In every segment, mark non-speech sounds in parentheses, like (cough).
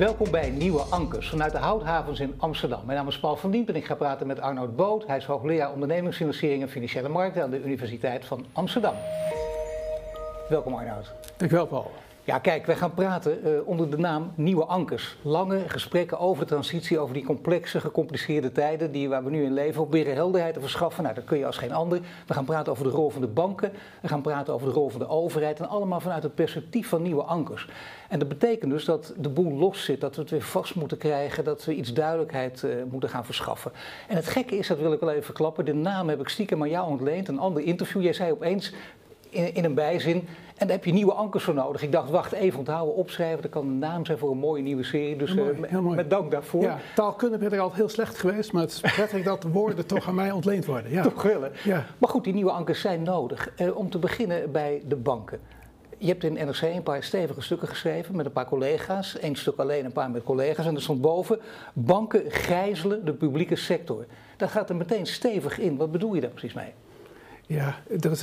Welkom bij Nieuwe Ankers vanuit de Houthavens in Amsterdam. Mijn naam is Paul van Diepen en ik ga praten met Arnoud Boot. Hij is hoogleraar ondernemingsfinanciering en financiële markten aan de Universiteit van Amsterdam. Welkom Arnoud. Dankjewel Paul. Ja, kijk, wij gaan praten uh, onder de naam Nieuwe Ankers. Lange gesprekken over transitie, over die complexe, gecompliceerde tijden die, waar we nu in leven. Proberen helderheid te verschaffen. Nou, dat kun je als geen ander. We gaan praten over de rol van de banken. We gaan praten over de rol van de overheid. En allemaal vanuit het perspectief van Nieuwe Ankers. En dat betekent dus dat de boel los zit, dat we het weer vast moeten krijgen, dat we iets duidelijkheid uh, moeten gaan verschaffen. En het gekke is, dat wil ik wel even verklappen, de naam heb ik stiekem aan jou ontleend. Een ander interview. Jij zei opeens in, in een bijzin. En daar heb je nieuwe ankers voor nodig. Ik dacht, wacht even, onthouden, opschrijven. Dat kan een naam zijn voor een mooie nieuwe serie. Dus mooi, uh, met, met dank daarvoor. Ja, taalkundig ben ik altijd heel slecht geweest. Maar het is prettig dat de woorden toch aan mij ontleend worden. Ja. (laughs) Toch willen. Ja. Maar goed, die nieuwe ankers zijn nodig. Uh, om te beginnen bij de banken. Je hebt in NRC een paar stevige stukken geschreven met een paar collega's. Eén stuk alleen, een paar met collega's. En er stond boven: banken gijzelen de publieke sector. Daar gaat er meteen stevig in. Wat bedoel je daar precies mee? Ja,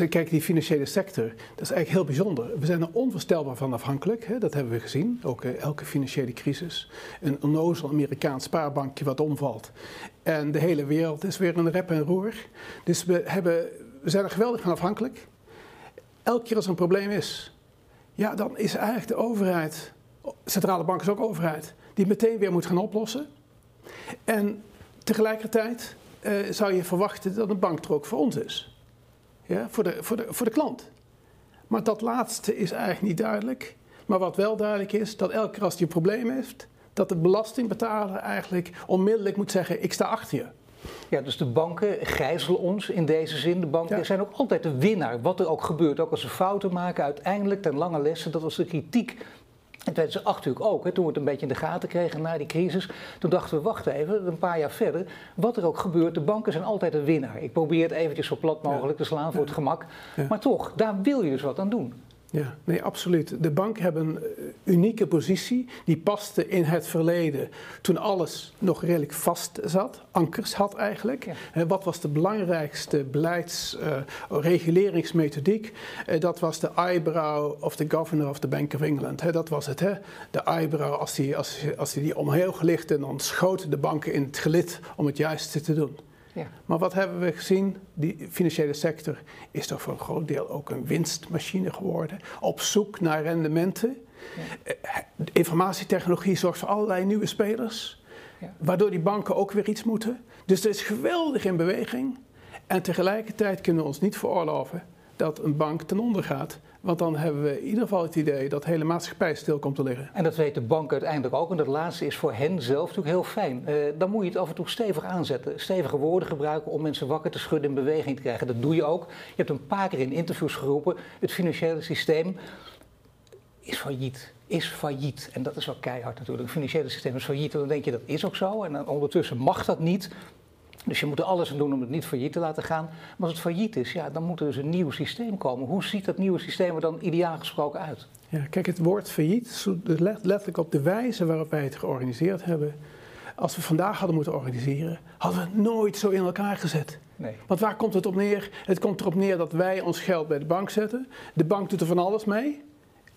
kijk, die financiële sector, dat is eigenlijk heel bijzonder. We zijn er onvoorstelbaar van afhankelijk, hè, dat hebben we gezien, ook uh, elke financiële crisis. Een onnozel Amerikaans spaarbankje wat omvalt. En de hele wereld is weer een rep en roer. Dus we, hebben, we zijn er geweldig van afhankelijk. Elke keer als er een probleem is, ja, dan is eigenlijk de overheid, centrale bank is ook overheid, die meteen weer moet gaan oplossen. En tegelijkertijd uh, zou je verwachten dat een bank er ook voor ons is ja, voor, de, voor, de, voor de klant. Maar dat laatste is eigenlijk niet duidelijk. Maar wat wel duidelijk is, dat elke keer als hij een probleem heeft, dat de belastingbetaler eigenlijk onmiddellijk moet zeggen: Ik sta achter je. Ja, dus de banken gijzelen ons in deze zin. De banken ja. zijn ook altijd de winnaar, wat er ook gebeurt. Ook als ze fouten maken, uiteindelijk ten lange lessen, dat was de kritiek in 2008 natuurlijk ook, hè, toen we het een beetje in de gaten kregen na die crisis. Toen dachten we, wacht even, een paar jaar verder. Wat er ook gebeurt, de banken zijn altijd een winnaar. Ik probeer het eventjes zo plat mogelijk te slaan voor het gemak. Maar toch, daar wil je dus wat aan doen. Ja, nee, absoluut. De bank hebben een unieke positie. Die paste in het verleden toen alles nog redelijk vast zat. Ankers had eigenlijk. Ja. Wat was de belangrijkste beleidsreguleringsmethodiek? Uh, uh, dat was de eyebrow of the governor of the Bank of England. He, dat was het. He. De eyebrow, als die, als, als die, die omhoog lichtte, dan schoten de banken in het gelid om het juiste te doen. Ja. Maar wat hebben we gezien? Die financiële sector is toch voor een groot deel ook een winstmachine geworden. Op zoek naar rendementen. Ja. Informatietechnologie zorgt voor allerlei nieuwe spelers. Ja. Waardoor die banken ook weer iets moeten. Dus er is geweldig in beweging. En tegelijkertijd kunnen we ons niet veroorloven dat een bank ten onder gaat. Want dan hebben we in ieder geval het idee dat de hele maatschappij stil komt te liggen. En dat weet de bank uiteindelijk ook. En dat laatste is voor hen zelf natuurlijk heel fijn. Uh, dan moet je het af en toe stevig aanzetten. Stevige woorden gebruiken om mensen wakker te schudden in beweging te krijgen. Dat doe je ook. Je hebt een paar keer in interviews geroepen. Het financiële systeem is failliet. Is failliet. En dat is wel keihard natuurlijk. Het financiële systeem is failliet. En dan denk je dat is ook zo. En ondertussen mag dat niet. Dus je moet er alles aan doen om het niet failliet te laten gaan. Maar als het failliet is, ja, dan moet er dus een nieuw systeem komen. Hoe ziet dat nieuwe systeem er dan ideaal gesproken uit? Ja, kijk, het woord failliet letterlijk op de wijze waarop wij het georganiseerd hebben. Als we vandaag hadden moeten organiseren, hadden we het nooit zo in elkaar gezet. Nee. Want waar komt het op neer? Het komt erop neer dat wij ons geld bij de bank zetten. De bank doet er van alles mee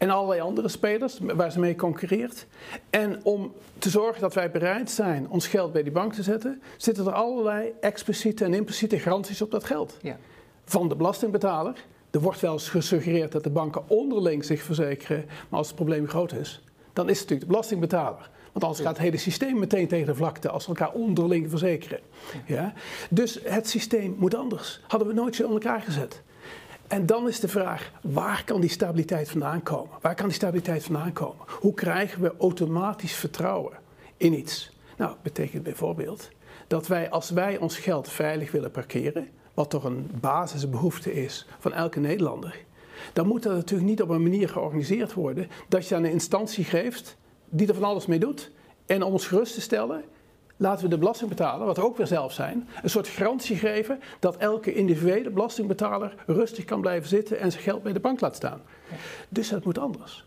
en allerlei andere spelers waar ze mee concurreert. En om te zorgen dat wij bereid zijn ons geld bij die bank te zetten, zitten er allerlei expliciete en impliciete garanties op dat geld. Ja. Van de belastingbetaler. Er wordt wel eens gesuggereerd dat de banken onderling zich verzekeren, maar als het probleem groot is, dan is het natuurlijk de belastingbetaler. Want anders gaat het hele systeem meteen tegen de vlakte als we elkaar onderling verzekeren. Ja? Dus het systeem moet anders. Hadden we nooit zo in elkaar gezet. En dan is de vraag, waar kan die stabiliteit vandaan komen? Waar kan die stabiliteit vandaan komen? Hoe krijgen we automatisch vertrouwen in iets? Nou, betekent bijvoorbeeld dat wij als wij ons geld veilig willen parkeren, wat toch een basisbehoefte is van elke Nederlander, dan moet dat natuurlijk niet op een manier georganiseerd worden dat je aan een instantie geeft die er van alles mee doet. En om ons gerust te stellen, laten we de belastingbetaler, wat we ook weer zelf zijn, een soort garantie geven dat elke individuele belastingbetaler rustig kan blijven zitten en zijn geld bij de bank laat staan. Dus dat moet anders.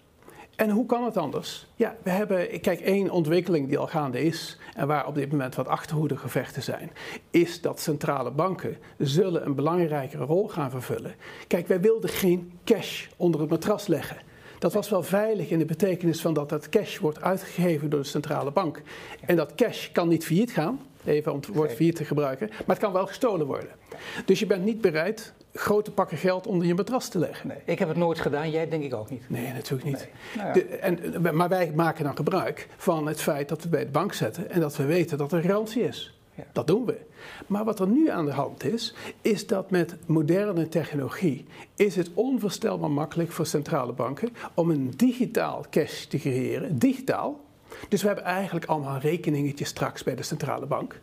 En hoe kan het anders? Ja, we hebben, kijk, één ontwikkeling die al gaande is en waar op dit moment wat achterhoedegevechten zijn, is dat centrale banken zullen een belangrijkere rol gaan vervullen. Kijk, wij wilden geen cash onder het matras leggen. Dat was wel veilig in de betekenis van dat dat cash wordt uitgegeven door de centrale bank. En dat cash kan niet failliet gaan, even om het woord failliet te gebruiken, maar het kan wel gestolen worden. Dus je bent niet bereid grote pakken geld onder je matras te leggen. Nee, ik heb het nooit gedaan, jij denk ik ook niet. Nee, natuurlijk niet. Nou de, en, maar wij maken dan gebruik van het feit dat we bij de bank zetten en dat we weten dat er garantie is. Ja. Dat doen we. Maar wat er nu aan de hand is, is dat met moderne technologie is het onvoorstelbaar makkelijk voor centrale banken om een digitaal cash te creëren. Digitaal. Dus we hebben eigenlijk allemaal rekeningetjes straks bij de centrale bank.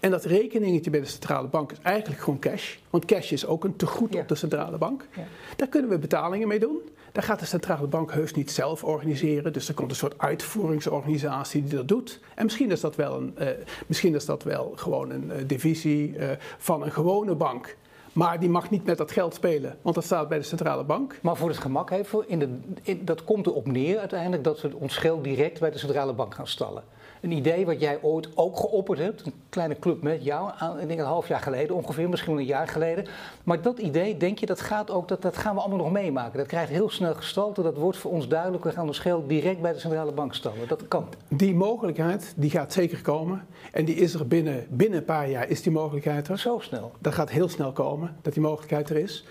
En dat rekeningetje bij de centrale bank is eigenlijk gewoon cash. Want cash is ook een tegoed op de centrale bank. Ja. Daar kunnen we betalingen mee doen. Daar gaat de centrale bank heus niet zelf organiseren. Dus er komt een soort uitvoeringsorganisatie die dat doet. En misschien is dat wel, een, uh, misschien is dat wel gewoon een uh, divisie uh, van een gewone bank. Maar die mag niet met dat geld spelen, want dat staat bij de centrale bank. Maar voor het gemak even, in de, in, dat komt erop neer uiteindelijk dat we ons geld direct bij de centrale bank gaan stallen een idee wat jij ooit ook geopperd hebt. Een kleine club met jou, ik denk een half jaar geleden ongeveer, misschien wel een jaar geleden. Maar dat idee, denk je, dat, gaat ook, dat, dat gaan we allemaal nog meemaken. Dat krijgt heel snel gestalte, dat wordt voor ons duidelijk. We gaan ons geld direct bij de centrale bank stallen. Dat kan. Die mogelijkheid, die gaat zeker komen. En die is er binnen, binnen een paar jaar, is die mogelijkheid er. Zo snel? Dat gaat heel snel komen, dat die mogelijkheid er is.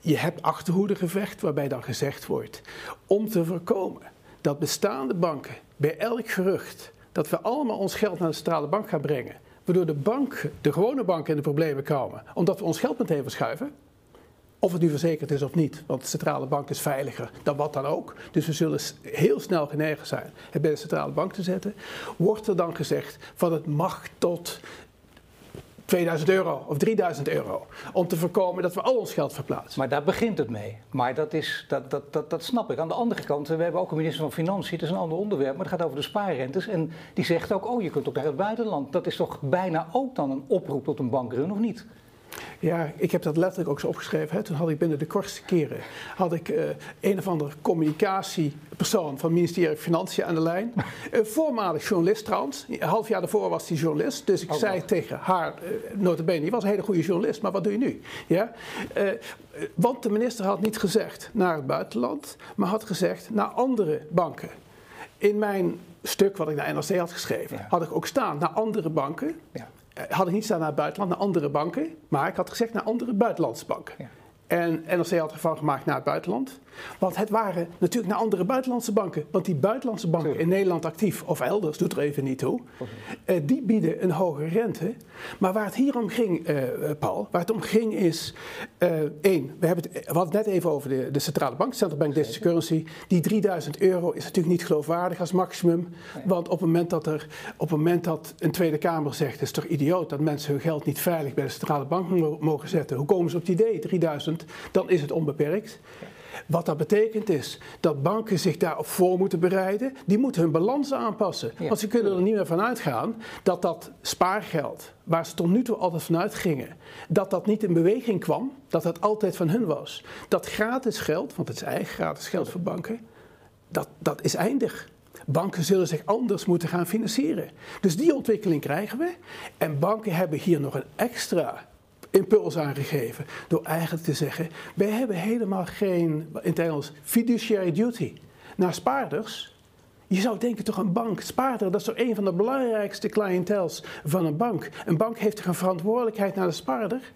Je hebt achterhoedegevecht waarbij dan gezegd wordt, om te voorkomen dat bestaande banken bij elk gerucht dat we allemaal ons geld naar de centrale bank gaan brengen. Waardoor de bank, de gewone banken in de problemen komen. Omdat we ons geld meteen verschuiven. Of het nu verzekerd is of niet. Want de centrale bank is veiliger dan wat dan ook. Dus we zullen heel snel genegen zijn het bij de centrale bank te zetten. Wordt er dan gezegd van het mag tot 2000 euro of 3000 euro. Om te voorkomen dat we al ons geld verplaatsen. Maar daar begint het mee. Maar dat, is, dat, dat, dat, dat snap ik. Aan de andere kant, we hebben ook een minister van Financiën. Het is een ander onderwerp, maar het gaat over de spaarrentes. En die zegt ook, oh je kunt ook naar het buitenland. Dat is toch bijna ook dan een oproep tot een bankrun, of niet? Ja, ik heb dat letterlijk ook zo opgeschreven. Hè. Toen had ik binnen de kortste keren had ik, uh, een of andere communicatiepersoon van het ministerie van Financiën aan de lijn. (laughs) Een voormalig journalist trouwens. Een half jaar daarvoor was hij journalist. Dus ik oh, zei tegen haar, uh, notabene, die was een hele goede journalist, maar wat doe je nu? Ja? Uh, want de minister had niet gezegd naar het buitenland, maar had gezegd naar andere banken. In mijn stuk wat ik naar NRC had geschreven, ja. had ik ook staan naar andere banken. Ja. Had ik niet staan naar buitenland, naar andere banken. Maar ik had gezegd naar andere buitenlandse banken. Ja. En NRC had ervan gemaakt naar het buitenland. Want het waren natuurlijk naar andere buitenlandse banken. Want die buitenlandse banken in Nederland actief, of elders, doet er even niet toe. Uh, die bieden een hoge rente. Maar waar het hier om ging, uh, Paul, waar het om ging is... Uh, één, we, hebben het, we hadden het net even over de, de centrale bank, Central Bank Digital Currency. Die 3000 euro is natuurlijk niet geloofwaardig als maximum. Want op het moment dat er op het moment dat een Tweede Kamer zegt... het is toch idioot dat mensen hun geld niet veilig bij de centrale bank mogen zetten. Hoe komen ze op het idee, 3000? Dan is het onbeperkt. Wat dat betekent is dat banken zich daarop voor moeten bereiden. Die moeten hun balans aanpassen. Want ze kunnen er niet meer van uitgaan dat dat spaargeld, waar ze tot nu toe altijd vanuit gingen, dat dat niet in beweging kwam. Dat dat altijd van hun was. Dat gratis geld, want het is eigenlijk gratis geld voor banken, dat, dat is eindig. Banken zullen zich anders moeten gaan financieren. Dus die ontwikkeling krijgen we. En banken hebben hier nog een extra impuls aangegeven. Door eigenlijk te zeggen: wij hebben helemaal geen, in het Engels, fiduciary duty naar spaarders. Je zou denken toch een bank, spaarder, dat is toch een van de belangrijkste cliëntels van een bank. Een bank heeft toch een verantwoordelijkheid naar de spaarder?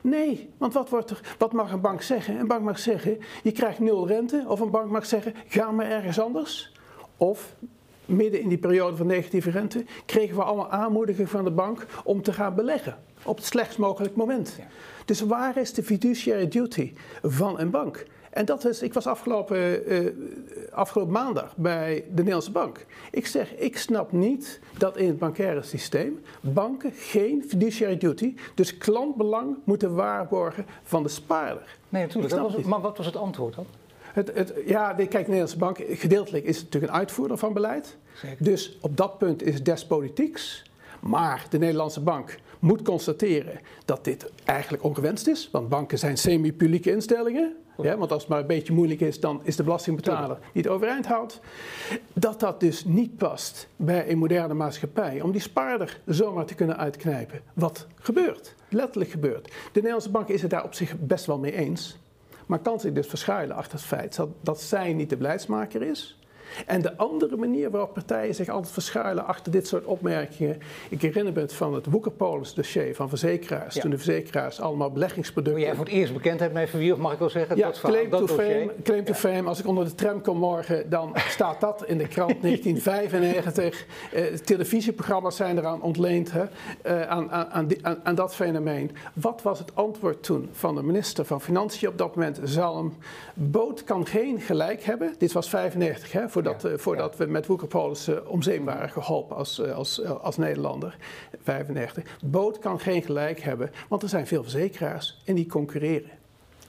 Nee, want wat, wordt er, wat mag een bank zeggen? Een bank mag zeggen, je krijgt nul rente. Of een bank mag zeggen, ga maar ergens anders. Of midden in die periode van negatieve rente kregen we allemaal aanmoediging van de bank om te gaan beleggen op het slechtst mogelijk moment. Dus waar is de fiduciary duty van een bank? En dat is, ik was afgelopen, uh, afgelopen maandag bij de Nederlandse Bank. Ik zeg, ik snap niet dat in het bankaire systeem banken geen fiduciary duty, dus klantbelang moeten waarborgen van de spaarder. Nee, natuurlijk. Was, maar wat was het antwoord dan? Het, het, ja, kijk, de Nederlandse Bank, gedeeltelijk is het natuurlijk een uitvoerder van beleid. Zeker. Dus op dat punt is het despolitieks. Maar de Nederlandse Bank moet constateren dat dit eigenlijk ongewenst is. Want banken zijn semi-publieke instellingen. Ja, want als het maar een beetje moeilijk is, dan is de belastingbetaler die het overeind houdt. Dat dat dus niet past bij een moderne maatschappij. Om die spaarder zomaar te kunnen uitknijpen. Wat gebeurt, letterlijk gebeurt. De Nederlandse bank is het daar op zich best wel mee eens. maar kan zich dus verschuilen achter het feit dat, dat zij niet de beleidsmaker is. En de andere manier waarop partijen zich altijd verschuilen achter dit soort opmerkingen. Ik herinner me het van het Woekerpolis dossier van verzekeraars. Toen de verzekeraars allemaal beleggingsproducten. Hoe jij voor het eerst bekend hebt met wie, of mag ik wel zeggen? Ja, dat claim, to, fame, claim to fame. Als ik onder de tram kom morgen, dan staat dat in de krant (laughs) 1995. Eh, televisieprogramma's zijn eraan ontleend hè, eh, aan, aan, aan, aan, dat fenomeen. Wat was het antwoord toen van de minister van Financiën op dat moment, Zalm? Boot kan geen gelijk hebben. Dit was 95, hè, voor voordat, eh, voordat we met Woekerpolis uh, om zee waren geholpen als, uh, als, als Nederlander, 95. Boot kan geen gelijk hebben, want er zijn veel verzekeraars en die concurreren.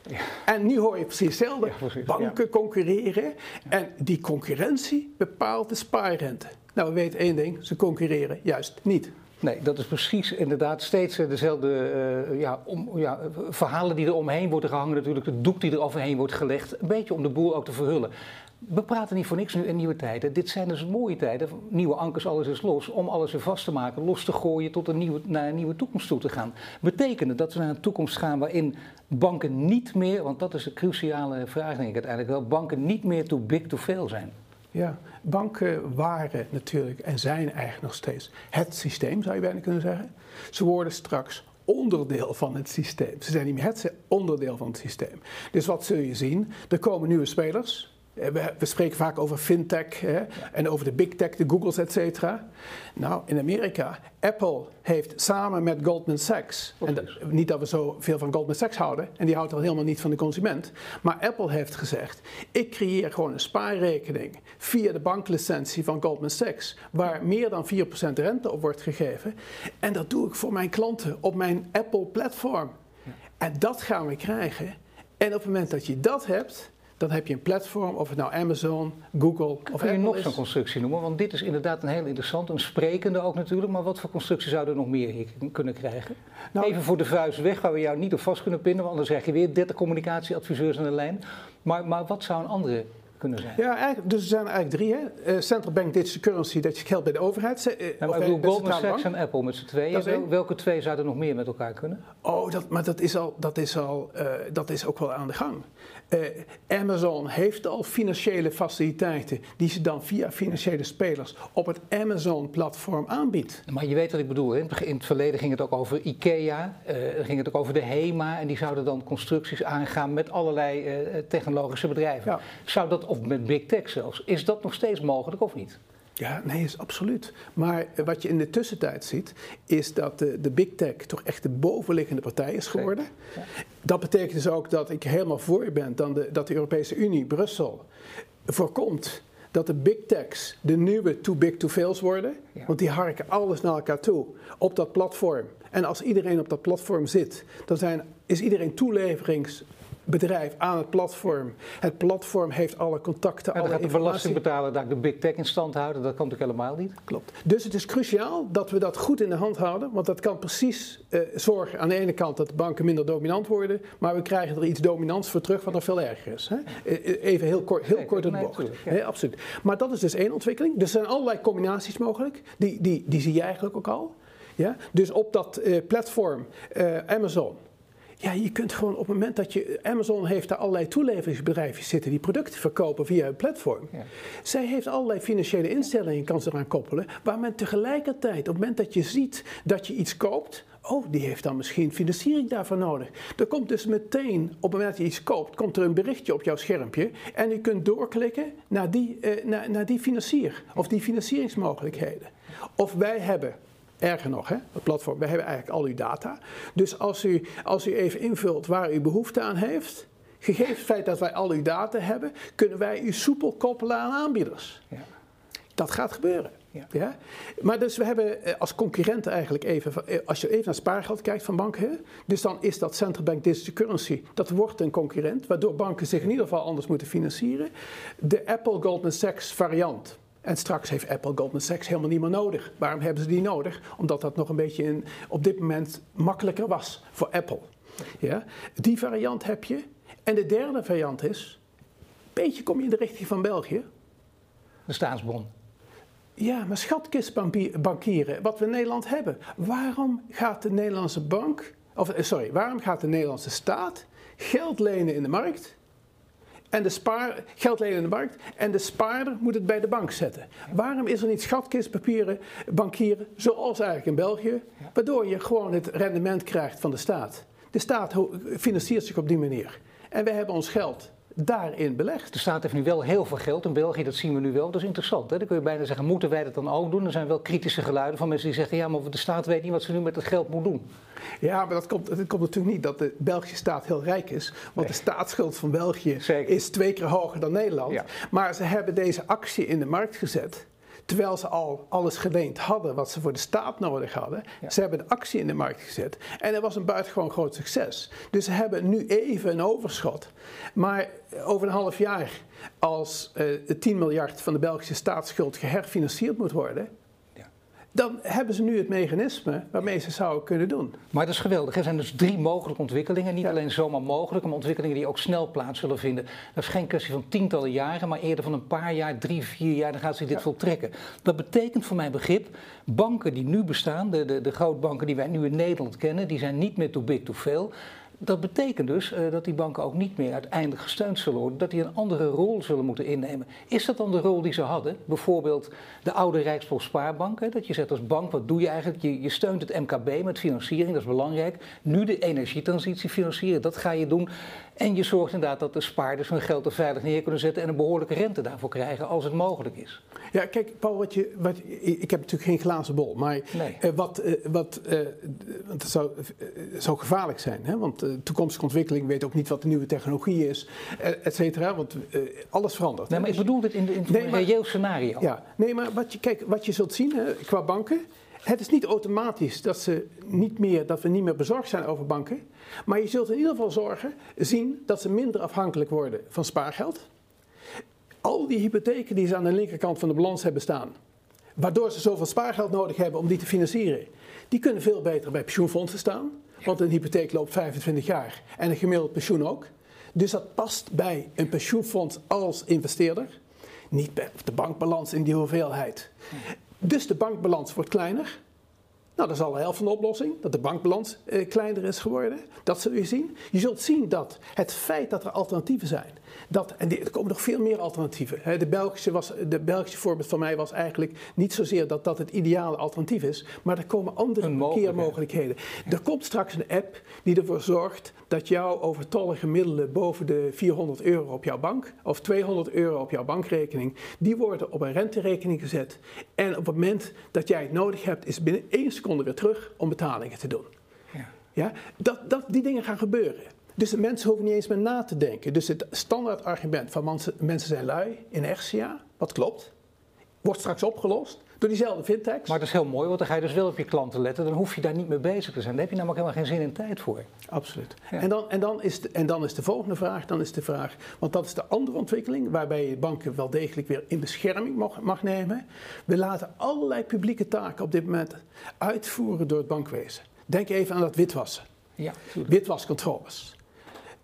Ja. En nu hoor je precies hetzelfde. Banken concurreren en die concurrentie bepaalt de spaarrente. Nou, we weten één ding, ze concurreren juist niet. Nee, dat is precies inderdaad steeds dezelfde uh, ja, om, ja, verhalen die er omheen worden gehangen, natuurlijk de doek die er overheen wordt gelegd. Een beetje om de boel ook te verhullen. We praten niet voor niks nu in nieuwe tijden. Dit zijn dus mooie tijden, nieuwe ankers, alles is los, om alles weer vast te maken, los te gooien tot een nieuwe, naar een nieuwe toekomst toe te gaan. Betekent dat we naar een toekomst gaan waarin banken niet meer, want dat is de cruciale vraag denk ik uiteindelijk wel, banken niet meer too big to fail zijn? Ja, banken waren natuurlijk en zijn eigenlijk nog steeds het systeem, zou je bijna kunnen zeggen. Ze worden straks onderdeel van het systeem. Ze zijn niet meer het, onderdeel van het systeem. Dus wat zul je zien? Er komen nieuwe spelers. Eh, we, spreken vaak over fintech hè, en over de big tech, de Googles, et cetera. Nou, in Amerika, Apple heeft samen met Goldman Sachs, en niet dat we zo veel van Goldman Sachs houden, en die houdt al helemaal niet van de consument, maar Apple heeft gezegd, ik creëer gewoon een spaarrekening via de banklicentie van Goldman Sachs, waar meer dan 4% rente op wordt gegeven, en dat doe ik voor mijn klanten op mijn Apple-platform. En dat gaan we krijgen. En op het moment dat je dat hebt, dan heb je een platform, of het nou Amazon, Google of Apple Kun je nog zo'n constructie noemen? Want dit is inderdaad een heel interessant, een sprekende ook natuurlijk. Maar wat voor constructie zouden we nog meer hier kunnen krijgen? Nou, Even voor de vuist weg, waar we jou niet op vast kunnen pinnen. Want dan zeg je weer 30 communicatieadviseurs aan de lijn. Maar, maar wat zou een andere kunnen zijn? Ja, dus er zijn eigenlijk drie. Hè? Uh, central Bank Digital Currency, dat je geld bij de overheid. Uh, nou, ik bedoel Goldman Sachs en Apple met z'n tweeën. welke twee zouden nog meer met elkaar kunnen? Oh, dat, maar dat is, al, dat, is al, uh, dat is ook wel aan de gang. Uh, Amazon heeft al financiële faciliteiten die ze dan via financiële spelers op het Amazon-platform aanbiedt. Maar je weet wat ik bedoel. Hè? In het verleden ging het ook over IKEA, uh, ging het ook over de HEMA en die zouden dan constructies aangaan met allerlei uh, technologische bedrijven. Ja. Zou dat, of met big tech zelfs, is dat nog steeds mogelijk of niet? Ja, nee, is absoluut. Maar wat je in de tussentijd ziet, is dat de, de big tech toch echt de bovenliggende partij is geworden. Dat betekent dus ook dat ik helemaal voor ben dan de, dat de Europese Unie, Brussel, voorkomt dat de big techs de nieuwe too big to fails worden. Want die harken alles naar elkaar toe op dat platform. En als iedereen op dat platform zit, dan zijn, is iedereen toeleverings bedrijf aan het platform. Het platform heeft alle contacten, en alle gaat de belastingbetaler daar de big tech in stand houden. Dat kan natuurlijk helemaal niet. Klopt. Dus het is cruciaal dat we dat goed in de hand houden. Want dat kan precies uh, zorgen aan de ene kant dat de banken minder dominant worden. Maar we krijgen er iets dominants voor terug wat nog veel erger is. Hè? Eh, eh, even heel kort, heel kort het bocht. Ja. absoluut. Maar dat is dus één ontwikkeling. Er zijn allerlei combinaties mogelijk. Die, die, die zie je eigenlijk ook al. Ja? Dus op dat uh, platform Amazon ja, je kunt gewoon op het moment dat je. Amazon heeft daar allerlei toeleveringsbedrijven zitten die producten verkopen via een platform. Ja. Zij heeft allerlei financiële instellingen, kan ze eraan koppelen. Waar men tegelijkertijd, op het moment dat je ziet dat je iets koopt. Oh, die heeft dan misschien financiering daarvoor nodig. Er komt dus meteen, op het moment dat je iets koopt, komt er een berichtje op jouw schermpje. En je kunt doorklikken naar die, eh, naar, naar die financier of die financieringsmogelijkheden. Of wij hebben Erger nog, hè, het platform, we hebben eigenlijk al uw data. Dus als u, als u even invult waar u behoefte aan heeft, gegeven het feit dat wij al uw data hebben, kunnen wij u soepel koppelen aan aanbieders. Ja. Dat gaat gebeuren. Ja. ja. Maar dus we hebben eh, als concurrent eigenlijk even, eh, als je even naar spaargeld kijkt van banken, dus dan is dat central bank digital currency, dat wordt een concurrent, waardoor banken zich in ieder geval anders moeten financieren. De Apple Goldman Sachs variant, en straks heeft Apple Goldman Sachs helemaal niet meer nodig. Waarom hebben ze die nodig? Omdat dat nog een beetje in, op dit moment makkelijker was voor Apple. Ja? Die variant heb je. En de derde variant is, een beetje kom je in de richting van België. De staatsbon. Ja, maar schatkistbankieren, wat we in Nederland hebben. Waarom gaat de Nederlandse bank, of eh, sorry, waarom gaat de Nederlandse staat geld lenen in de markt en de spaar, geld lenen in de markt en de spaarder moet het bij de bank zetten. Waarom is er niet schatkistpapieren, bankieren, zoals eigenlijk in België, waardoor je gewoon het rendement krijgt van de staat? De staat financiert zich op die manier. En wij hebben ons geld daarin belegd. De staat heeft nu wel heel veel geld in België, dat zien we nu wel. Dat is interessant. Hè? Dan kun je bijna zeggen, moeten wij dat dan ook doen? Er zijn wel kritische geluiden van mensen die zeggen, ja, maar de staat weet niet wat ze nu met het geld moet doen. Ja, maar dat komt, het komt natuurlijk niet dat de Belgische staat heel rijk is. Want de staatsschuld van België is twee keer hoger dan Nederland. Maar ze hebben deze actie in de markt gezet terwijl ze al alles geleend hadden wat ze voor de staat nodig hadden. Ze hebben de actie in de markt gezet en dat was een buitengewoon groot succes. Dus ze hebben nu even een overschot. Maar over een half jaar, als uh, de 10 miljard van de Belgische staatsschuld geherfinancierd moet worden, dan hebben ze nu het mechanisme waarmee ze zouden kunnen doen. Maar dat is geweldig. Er zijn dus drie mogelijke ontwikkelingen. Niet alleen zomaar mogelijk, maar ontwikkelingen die ook snel plaats zullen vinden. Dat is geen kwestie van tientallen jaren, maar eerder van een paar jaar, drie, vier jaar, dan gaat zich dit voltrekken. Dat betekent voor mijn begrip, banken die nu bestaan, de, de, de grootbanken die wij nu in Nederland kennen, die zijn niet meer too big to fail. Dat betekent dus uh, dat die banken ook niet meer uiteindelijk gesteund zullen worden, dat die een andere rol zullen moeten innemen. Is dat dan de rol die ze hadden? Bijvoorbeeld de oude Rijksvolkspaarbank, dat je zegt als bank, wat doe je eigenlijk? Je, steunt het MKB met financiering, dat is belangrijk. Nu de energietransitie financieren, dat ga je doen. En je zorgt inderdaad dat de spaarders hun geld er veilig neer kunnen zetten en een behoorlijke rente daarvoor krijgen als het mogelijk is. Ja, kijk, Paul, wat je, wat, ik heb natuurlijk geen glazen bol, maar eh, wat, eh, wat eh, want het zou, zou gevaarlijk zijn, hè? want toekomstige ontwikkeling weet ook niet wat de nieuwe technologie is, et cetera, want alles verandert. Nee, maar ik bedoel dit in, de, in een reëel scenario. Ja, nee, maar wat je, kijk, wat je zult zien hè, qua banken, het is niet automatisch dat, ze niet meer, dat we niet meer bezorgd zijn over banken. Maar je zult in ieder geval zorgen, zien dat ze minder afhankelijk worden van spaargeld. Al die hypotheken die ze aan de linkerkant van de balans hebben staan, waardoor ze zoveel spaargeld nodig hebben om die te financieren, die kunnen veel beter bij pensioenfondsen staan. Want een hypotheek loopt 25 jaar en een gemiddeld pensioen ook. Dus dat past bij een pensioenfonds als investeerder. Niet bij de bankbalans in die hoeveelheid. Dus de bankbalans wordt kleiner. Nou, dat is al de helft van de oplossing, dat de bankbalans eh, kleiner is geworden. Dat zul je zien. Je zult zien dat het feit dat er alternatieven zijn, dat, en er komen nog veel meer alternatieven. De Belgische, was, de Belgische voorbeeld van mij was eigenlijk niet zozeer dat dat het ideale alternatief is, maar er komen andere parkeermogelijkheden. Er komt straks een app die ervoor zorgt dat jouw overtollige middelen boven de 400 euro op jouw bank of 200 euro op jouw bankrekening, die worden op een renterekening gezet. En op het moment dat jij het nodig hebt, is binnen één seconde weer terug om betalingen te doen. Ja. Ja? Dat, dat, die dingen gaan gebeuren. Dus de mensen hoeven niet eens meer na te denken. Dus het standaard argument van mensen, mensen zijn lui, inertia, wat klopt, wordt straks opgelost door diezelfde fintechs. Maar dat is heel mooi, want dan ga je dus wel op je klanten letten. Dan hoef je daar niet mee bezig te zijn. Daar heb je namelijk helemaal geen zin en tijd voor. Absoluut. En, dan, en, dan is de, en dan is de volgende vraag, dan is de vraag... Want dat is de andere ontwikkeling waarbij je banken wel degelijk weer in bescherming mag, mag nemen. We laten allerlei publieke taken op dit moment uitvoeren door het bankwezen. Denk even aan dat witwassen. Ja, Witwascontroles.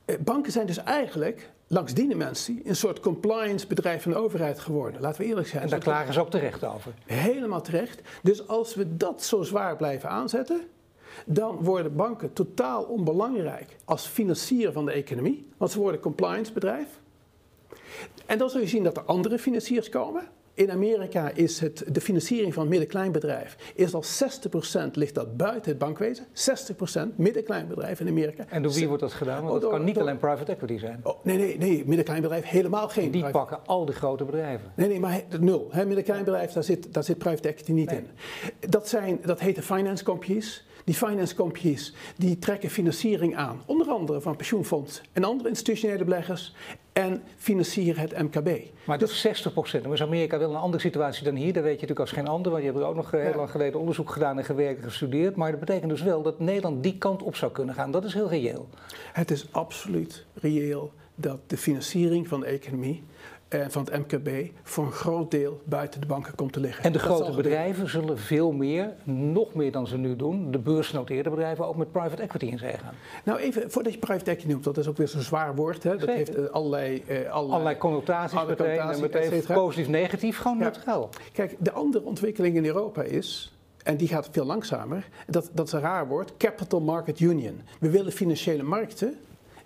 Eh, banken zijn dus eigenlijk langs die dimensie een soort compliance bedrijf van de overheid geworden. Laten we eerlijk zijn. En daar klagen ze ook terecht over. Helemaal terecht. Dus als we dat zo zwaar blijven aanzetten, dan worden banken totaal onbelangrijk als financier van de economie. Want ze worden compliance bedrijf. En dan zul je zien dat er andere financiers komen. In Amerika is het, de financiering van het midden-kleinbedrijf is al 60% ligt dat buiten het bankwezen. 60% midden-kleinbedrijf in Amerika. En door wie wordt dat gedaan? Want dat kan niet alleen private equity zijn. Oh, nee, nee, nee, midden-kleinbedrijf helemaal geen. Die pakken al die grote bedrijven. Nee, nee, maar nul. Midden-kleinbedrijf, daar zit, daar zit private equity niet in. Dat, zijn, dat heten finance companies. Die finance companies die trekken financiering aan, onder andere van pensioenfonds en andere institutionele beleggers, en financieren het MKB. Maar dus 60 procent. Dan is Amerika wel een andere situatie dan hier. Dat weet je natuurlijk als geen ander, want je hebt er ook nog eh, heel lang geleden onderzoek gedaan en gewerkt en gestudeerd. Maar dat betekent dus wel dat Nederland die kant op zou kunnen gaan. Dat is heel reëel. Het is absoluut reëel dat de financiering van de economie van het MKB voor een groot deel buiten de banken komt te liggen. En de grote bedrijven zullen veel meer, nog meer dan ze nu doen, de beursgenoteerde bedrijven ook met private equity in zee gaan. Nou even, voordat je private equity noemt, dat is ook weer zo'n zwaar woord. Hè? Dat heeft uh, allerlei, uh, allerlei, connotaties allerlei meteen, meteen positief, negatief, gewoon ja. neutraal. Kijk, de andere ontwikkeling in Europa is en die gaat veel langzamer. Dat, dat is een raar woord. Capital Market Union. We willen financiële markten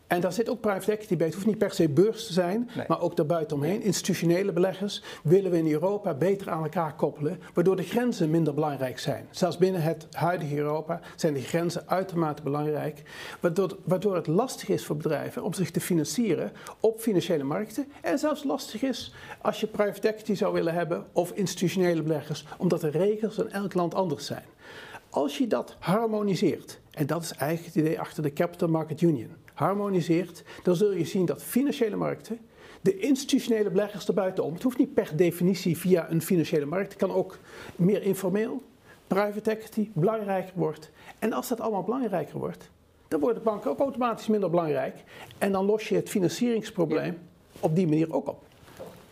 En daar zit ook private equity bij. Het hoeft niet per se beurs te zijn, maar ook daarbuitenomheen. Institutionele beleggers willen we in Europa beter aan elkaar koppelen, waardoor de grenzen minder belangrijk zijn. Zelfs binnen het huidige Europa zijn de grenzen uitermate belangrijk, waardoor, waardoor het lastig is voor bedrijven om zich te financieren op financiële markten. En zelfs lastig is als je private equity zou willen hebben of institutionele beleggers, omdat de regels in elk land anders zijn. Als je dat harmoniseert, en dat is eigenlijk het idee achter de Capital Market Union harmoniseert, dan zul je zien dat financiële markten, de institutionele beleggers erbuitenom, het hoeft niet per definitie via een financiële markt, het kan ook meer informeel, private equity belangrijker wordt. En als dat allemaal belangrijker wordt, dan worden banken ook automatisch minder belangrijk. En dan los je het financieringsprobleem op die manier ook op.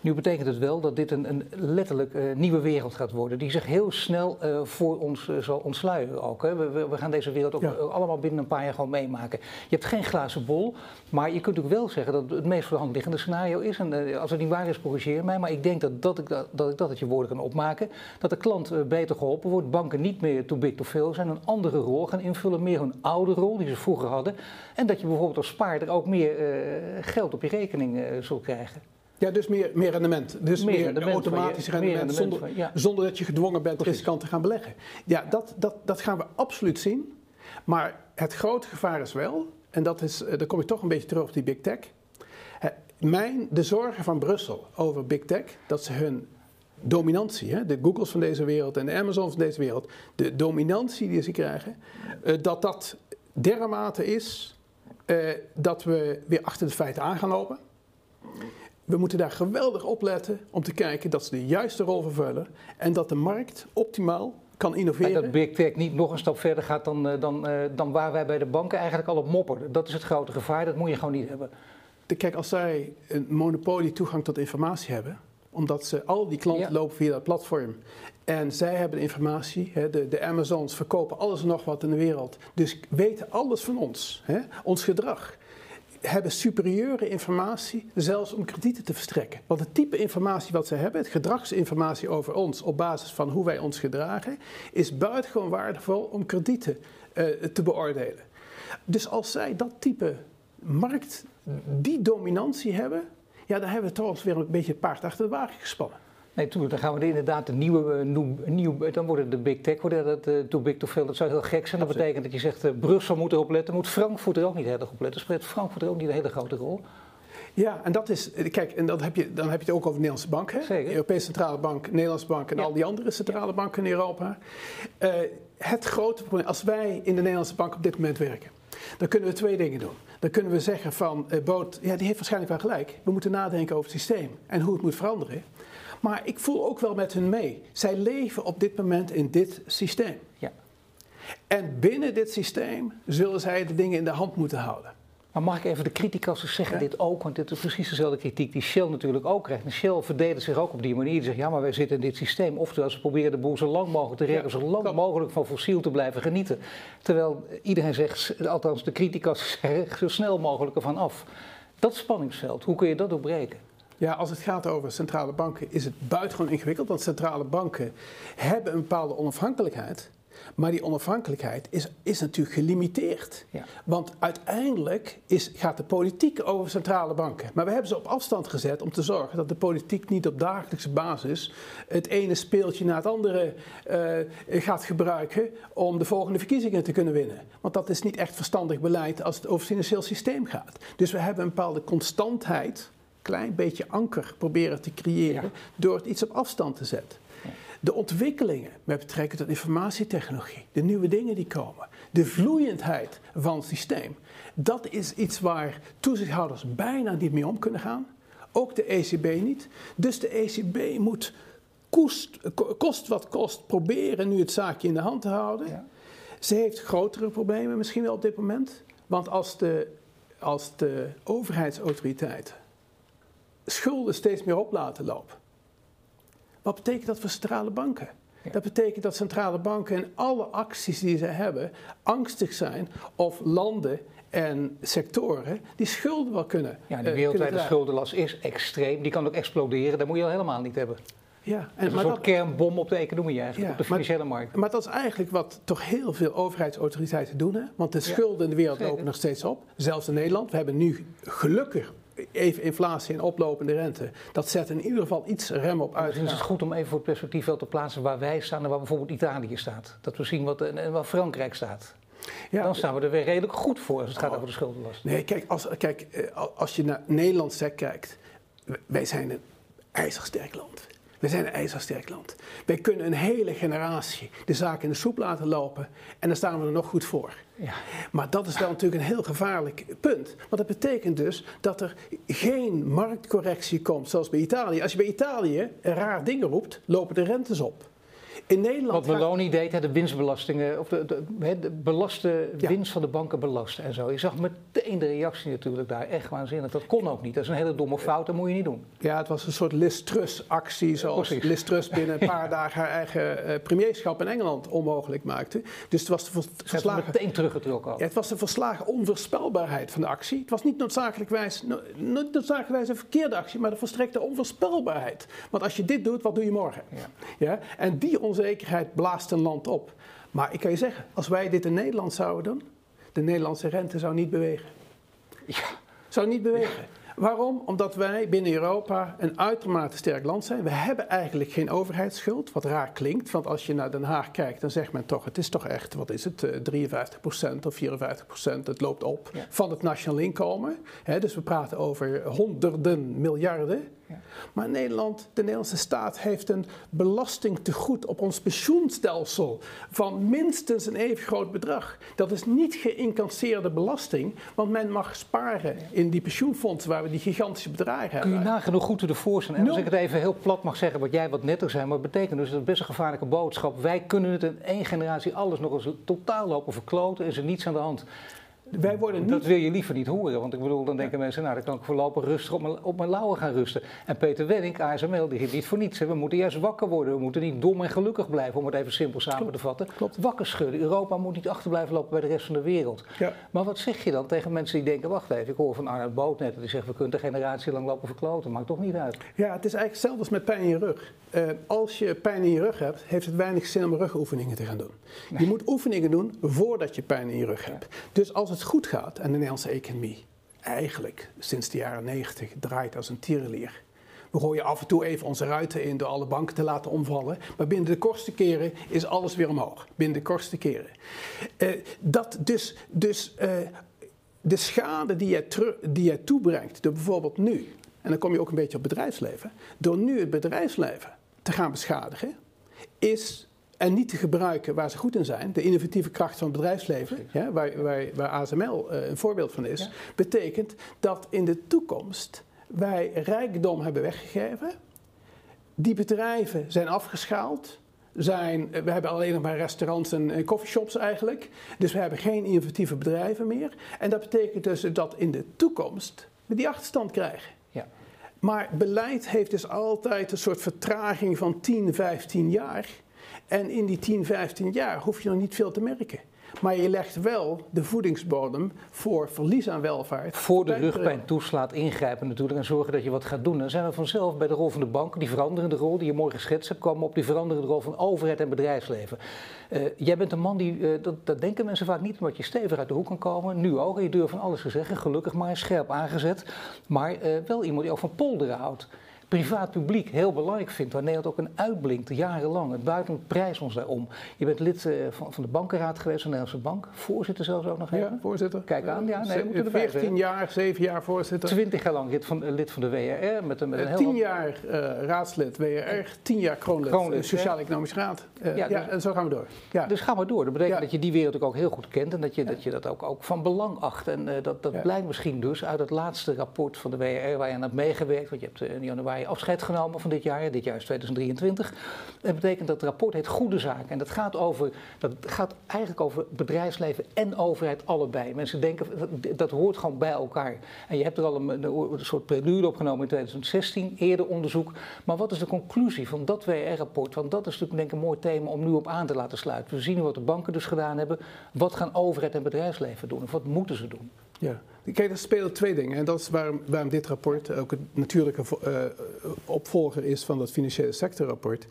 Nu betekent het wel dat dit een, een letterlijk uh, nieuwe wereld gaat worden, die zich heel snel uh, voor ons uh, zal ontsluieren ook. Hè. We, we, gaan deze wereld ook ja. allemaal binnen een paar jaar gewoon meemaken. Je hebt geen glazen bol, maar je kunt ook wel zeggen dat het het meest voor de hand liggende scenario is. En als het niet waar is, corrigeer mij, maar ik denk dat, dat, ik, dat, dat ik dat uit je woorden kan opmaken. Dat de klant beter geholpen wordt, banken niet meer too big to fail zijn, een andere rol gaan invullen, meer hun oude rol die ze vroeger hadden. En dat je bijvoorbeeld als spaarder ook meer geld op je rekening zult krijgen. Ja, dus meer, meer rendement. Dus meer, rendement automatisch rendement, zonder, zonder dat je gedwongen bent Precies. riskant te gaan beleggen. Ja, dat, dat, dat gaan we absoluut zien. Maar het grote gevaar is wel, en dat is, eh, daar kom ik toch een beetje terug op die big tech. Mijn, de zorgen van Brussel over big tech, dat ze hun dominantie, hè, de Googles van deze wereld en de Amazons van deze wereld, de dominantie die ze krijgen, eh, dat dat dermate is eh, dat we weer achter de feiten aan gaan lopen we moeten daar geweldig op letten om te kijken dat ze de juiste rol vervullen en dat de markt optimaal kan innoveren. En dat Big Tech niet nog een stap verder gaat dan, eh, dan, eh, dan waar wij bij de banken eigenlijk al op mopperen. Dat is het grote gevaar, dat moet je gewoon niet hebben. Kijk, als zij een monopolie toegang tot informatie hebben, omdat ze al die klanten lopen via dat platform. En zij hebben de informatie, hè, de, de Amazons verkopen alles en nog wat in de wereld. Dus weten alles van ons, hè, ons gedrag hebben superieure informatie, zelfs om kredieten te verstrekken. Want het type informatie wat ze hebben, het gedragsinformatie over ons op basis van hoe wij ons gedragen, is buitengewoon waardevol om kredieten uh, te beoordelen. Dus als zij dat type markt, die dominantie hebben, ja, dan hebben we trouwens weer een beetje het paard achter de wagen gespannen. Nee, toen, dan gaan we inderdaad de nieuwe, uh, nieuw, dan worden de big tech, worden dat uh, too big to fail. Dat zou heel gek zijn. Dat betekent dat je zegt, uh, Brussel moet erop letten, moet Frankfurt er ook niet heel erg op letten. Speelt Frankfurt er ook niet een hele grote rol? Ja, en dat is, kijk, en dan heb je, dan heb je het ook over de Nederlandse bank, hè? Zeker. Europese Centrale Bank, Nederlandse Bank en al die andere centrale banken in Europa. het grote probleem, als wij in de Nederlandse bank op dit moment werken, dan kunnen we twee dingen doen. Dan kunnen we zeggen van, Boot, ja, die heeft waarschijnlijk wel gelijk. We moeten nadenken over het systeem en hoe het moet veranderen. Maar ik voel ook wel met hun mee. Zij leven op dit moment in dit systeem. Ja. En binnen dit systeem zullen zij de dingen in de hand moeten houden. Maar mag ik even de criticasters zeggen dit ook? Want dit is precies dezelfde kritiek die Shell natuurlijk ook krijgt. En Shell verdedigt zich ook op die manier. Die zegt, ja, maar wij zitten in dit systeem. Oftewel, ze proberen de boel zo lang mogelijk te redden, zo lang mogelijk van fossiel te blijven genieten. Terwijl iedereen zegt, althans de criticasters (laughs) zeggen, zo snel mogelijk ervan af. Dat spanningsveld, hoe kun je dat doorbreken? Ja, als het gaat over centrale banken is het buitengewoon ingewikkeld. Want centrale banken hebben een bepaalde onafhankelijkheid. Maar die onafhankelijkheid is, is natuurlijk gelimiteerd. Ja. Want uiteindelijk is, gaat de politiek over centrale banken. Maar we hebben ze op afstand gezet om te zorgen dat de politiek niet op dagelijkse basis het ene speeltje na het andere uh, gaat gebruiken om de volgende verkiezingen te kunnen winnen. Want dat is niet echt verstandig beleid als het over het financieel systeem gaat. Dus we hebben een bepaalde constantheid klein beetje anker proberen te creëren door het iets op afstand te zetten. De ontwikkelingen met betrekking tot informatietechnologie, de nieuwe dingen die komen, de vloeiendheid van het systeem, dat is iets waar toezichthouders bijna niet mee om kunnen gaan. Ook de ECB niet. Dus de ECB moet kost, kost wat kost proberen nu het zaakje in de hand te houden. Ja. Ze heeft grotere problemen misschien wel op dit moment. Want als de, als de overheidsautoriteiten schulden steeds meer op laten lopen. Wat betekent dat voor centrale banken? Dat betekent dat centrale banken in alle acties die ze hebben angstig zijn of landen en sectoren die schulden wel kunnen. Ja, de eh, wereldwijde schuldenlast is extreem. Die kan ook exploderen. Dat moet je al helemaal niet hebben. Ja, en, een soort kernbom op de economie eigenlijk, op de financiële markt. Maar dat is eigenlijk wat toch heel veel overheidsautoriteiten doen. Hè? Want de schulden in de wereld lopen nog steeds op. Zelfs in Nederland. We hebben nu gelukkig even inflatie en oplopende rente. Dat zet in ieder geval iets rem op uit. Het is goed om even voor het perspectief wel te plaatsen waar wij staan en waar bijvoorbeeld Italië staat. Dat we zien wat, en waar Frankrijk staat. Ja, dan staan we er weer redelijk goed voor als het gaat over de schuldenlast. Nee, kijk, als, kijk, eh, als je naar Nederland kijkt, wij zijn een ijzersterk land. We zijn een ijzersterk land. Wij kunnen een hele generatie de zaak in de soep laten lopen en dan staan we er nog goed voor. Ja. Maar dat is wel natuurlijk een heel gevaarlijk punt. Want dat betekent dus dat er geen marktcorrectie komt zoals bij Italië. Als je bij Italië een raar ding roept, lopen de rentes op. In Nederland. Wat Meloni deed, de winstbelastingen, of de, de, de belaste winst van de banken belasten en zo. Je zag meteen de reactie natuurlijk daar, echt waanzinnig. Dat kon ook niet. Dat is een hele domme fout, dat moet je niet doen. Ja, het was een soort Liz actie zoals Precies. Liz Truss binnen een paar dagen haar eigen uh, premierschap in Engeland onmogelijk maakte. Dus het was de verslagen... meteen teruggetrokken Ja, het was de verslagen onvoorspelbaarheid van de actie. Het was niet noodzakelijkwijs, noodzakelijkwijs een verkeerde actie, maar de volstrekte onvoorspelbaarheid. Want als je dit doet, wat doe je morgen? Ja. ja? En die onzekerheid blaast een land op. Maar ik kan je zeggen, als wij dit in Nederland zouden doen, de Nederlandse rente zou niet bewegen. Ja. Zou niet bewegen. Waarom? Omdat wij binnen Europa een uitermate sterk land zijn. We hebben eigenlijk geen overheidsschuld, wat raar klinkt. Want als je naar Den Haag kijkt, dan zegt men toch, het is toch echt, wat is het, 53% eh, of 54%, het loopt op van het nationaal inkomen. dus we praten over honderden miljarden. Maar Nederland, de Nederlandse staat heeft een belastingtegoed op ons pensioenstelsel van minstens een even groot bedrag. Dat is niet geïncasseerde belasting, want men mag sparen in die pensioenfondsen waar we die gigantische bedragen hebben. Kun je nagenoeg goed te de voorstellen? En als ik het even heel plat mag zeggen, wat jij wat netter zijn, maar dat betekent dus dat het best een gevaarlijke boodschap. Wij kunnen het in één generatie alles nog eens totaal lopen verkloten, is er niets aan de hand. Wij worden niet... Dat wil je liever niet horen, want ik bedoel, dan denken mensen, nou dan kan ik voorlopig rustig op mijn, op mijn lauwen gaan rusten. En Peter Wenning, ASML, die giet niet voor niets. We moeten juist wakker worden, we moeten niet dom en gelukkig blijven, om het even simpel samen te vatten. Klopt. Wakker schudden. Europa moet niet achter blijven lopen bij de rest van de wereld. Ja. Maar wat zeg je dan tegen mensen die denken, wacht even, ik hoor van Arnold Boot net, die zegt, we kunnen de generatie lang lopen verkloten, maakt toch niet uit. Ja, het is eigenlijk hetzelfde als met pijn in je rug. Uh, als je pijn in je rug hebt, heeft het weinig zin om rugoefeningen te gaan doen. Je moet oefeningen doen voordat je pijn in je rug hebt. Dus als het goed gaat, en de Nederlandse economie eigenlijk sinds de jaren 90 draait als een tierenlier. We gooien af en toe even onze ruiten in door alle banken te laten omvallen. Maar binnen de kortste keren is alles weer omhoog. Binnen de kortste keren. Uh, dat dus, dus uh, de schade die je, die je toebrengt door bijvoorbeeld nu, en dan kom je ook een beetje op bedrijfsleven, door nu het bedrijfsleven te gaan beschadigen, is en niet te gebruiken waar ze goed in zijn, de innovatieve kracht van het bedrijfsleven, ja, waar, waar, waar, ASML uh, eh, een voorbeeld van is, betekent dat in de toekomst wij rijkdom hebben weggegeven. Die bedrijven zijn afgeschaald. Zijn, we hebben alleen nog maar restaurants en coffeeshops eigenlijk. Dus we hebben geen innovatieve bedrijven meer. En dat betekent dus dat in de toekomst we die achterstand krijgen. Maar beleid heeft dus altijd een soort vertraging van 10, 15 jaar. En in die 10, 15 jaar hoef je nog niet veel te merken. Maar je legt wel de voedingsbodem voor verlies aan welvaart. Voor de rugpijn toeslaat, ingrijpen natuurlijk en zorgen dat je wat gaat doen. Dan zijn we vanzelf bij de rol van de banken, die veranderende rol die je mooi geschetst hebt, komen op die veranderende rol van overheid en bedrijfsleven. Uh, jij bent een man die, uh, dat, dat, denken mensen vaak niet, omdat je stevig uit de hoek kan komen. Nu ook, en je durft van alles te zeggen, gelukkig maar scherp aangezet. Maar uh, wel iemand die ook van polderen houdt privaat-publiek heel belangrijk vindt, waar Nederland ook een uitblinkt jarenlang. Het buitenland prijst ons daarom. Je bent lid uh, van, van, de bankenraad geweest van de Nederlandse Bank, voorzitter zelfs ook nog even. Ja, voorzitter. Kijk aan, ja. Nee, we 14 jaar, 7 jaar voorzitter. 20 jaar lang lid van, lid van de WRR. Met, met een heel 10 jaar uh, raadslid WRR, 10 jaar kroonlid, kroonlid Sociaal-Economisch Raad. Uh, ja, ja, dus, en zo gaan we door. Ja. Dus gaan we door. Dat betekent dat je die wereld ook heel goed kent en dat je dat, je dat ook, ook van belang acht. En dat, dat blijkt misschien dus uit het laatste rapport van de WRR waar je aan hebt meegewerkt, want je hebt in januari afscheid genomen van dit jaar. Dit jaar is 2023. Dat betekent dat het rapport heet Goede Zaken. En dat gaat, over, dat gaat eigenlijk over bedrijfsleven en overheid allebei. Mensen denken, dat, hoort gewoon bij elkaar. En je hebt er al een, een soort prelude opgenomen in 2016, eerder onderzoek. Maar wat is de conclusie van dat WR-rapport? Want dat is natuurlijk denk ik een mooi thema om nu op aan te laten sluiten. We zien wat de banken dus gedaan hebben. Wat gaan overheid en bedrijfsleven doen? Of wat moeten ze doen? Ja. Kijk, er spelen twee dingen. En dat is waarom, waarom dit rapport ook een natuurlijke uh, opvolger is van dat financiële sectorrapport.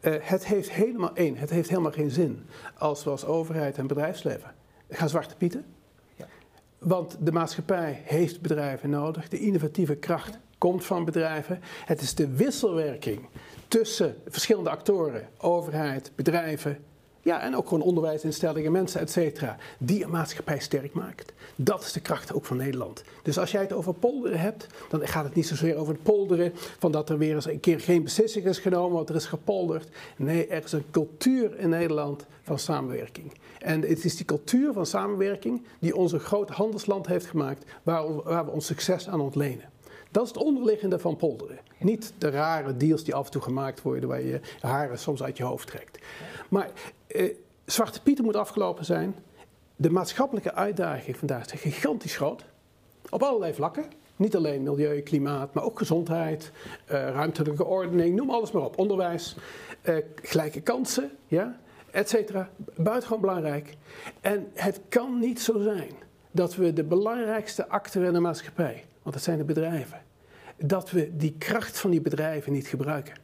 Uh, het heeft helemaal één, het heeft helemaal geen zin als we als overheid en bedrijfsleven gaan zwarte pieten. Ja. Want de maatschappij heeft bedrijven nodig. De innovatieve kracht komt van bedrijven. Het is de wisselwerking tussen verschillende actoren, overheid, bedrijven, ja, en ook gewoon onderwijsinstellingen, mensen, et cetera, die een maatschappij sterk maakt. Dat is de kracht ook van Nederland. Dus als jij het over polderen hebt, dan gaat het niet zozeer over het polderen van dat er weer eens een keer geen beslissing is genomen, want er is gepolderd. Nee, er is een cultuur in Nederland van samenwerking. En het is die cultuur van samenwerking die ons een groot handelsland heeft gemaakt, waar, waar we ons succes aan ontlenen. Dat is het onderliggende van polderen. Niet de rare deals die af en toe gemaakt worden waar je je haren soms uit je hoofd trekt. Maar eh, Zwarte Pieten moet afgelopen zijn. De maatschappelijke uitdaging vandaag is gigantisch groot. Op allerlei vlakken. Niet alleen milieu, klimaat, maar ook gezondheid, uh, ruimtelijke ordening, noem alles maar op. Onderwijs, uh, gelijke kansen, ja, et cetera. Buitengewoon belangrijk. En het kan niet zo zijn dat we de belangrijkste actor in de maatschappij, want dat zijn de bedrijven, dat we die kracht van die bedrijven niet gebruiken.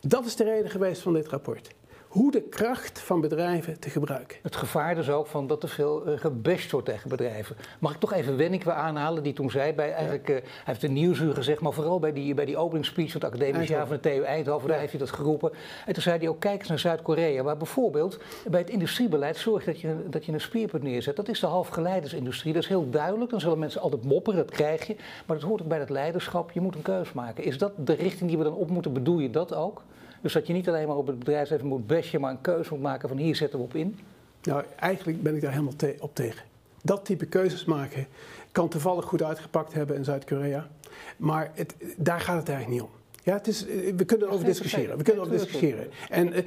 Dat is de reden geweest van dit rapport hoe de kracht van bedrijven te gebruiken. Het gevaar dus ook van dat er veel uh, gebashed wordt tegen bedrijven. Mag ik toch even Wenning aanhalen, die toen zei, bij eigenlijk, uh, hij heeft een nieuwsuur gezegd, maar vooral bij die, bij die opening speech van het academisch jaar van de TU Eindhoven, daar heeft hij dat geroepen. En toen zei hij ook, kijk eens naar Zuid-Korea, waar bijvoorbeeld bij het industriebeleid zorgt dat je, dat je een speerpunt neerzet. Dat is de halfgeleidersindustrie, dat is heel duidelijk. Dan zullen mensen altijd mopperen, dat krijg je. Maar dat hoort ook bij het leiderschap, je moet een keus maken. Is dat de richting die we dan op moeten, bedoel je dat ook? Dus dat je niet alleen maar op het bedrijfsleven moet bestje, maar een keuze moet maken van hier zetten we op in? Nou, eigenlijk ben ik daar helemaal op tegen. Dat type keuzes maken kan toevallig goed uitgepakt hebben in Zuid-Korea. Maar het, daar gaat het eigenlijk niet om. Ja, het is, eh, we kunnen erover discussiëren. We kunnen erover discussiëren. En uh, uh,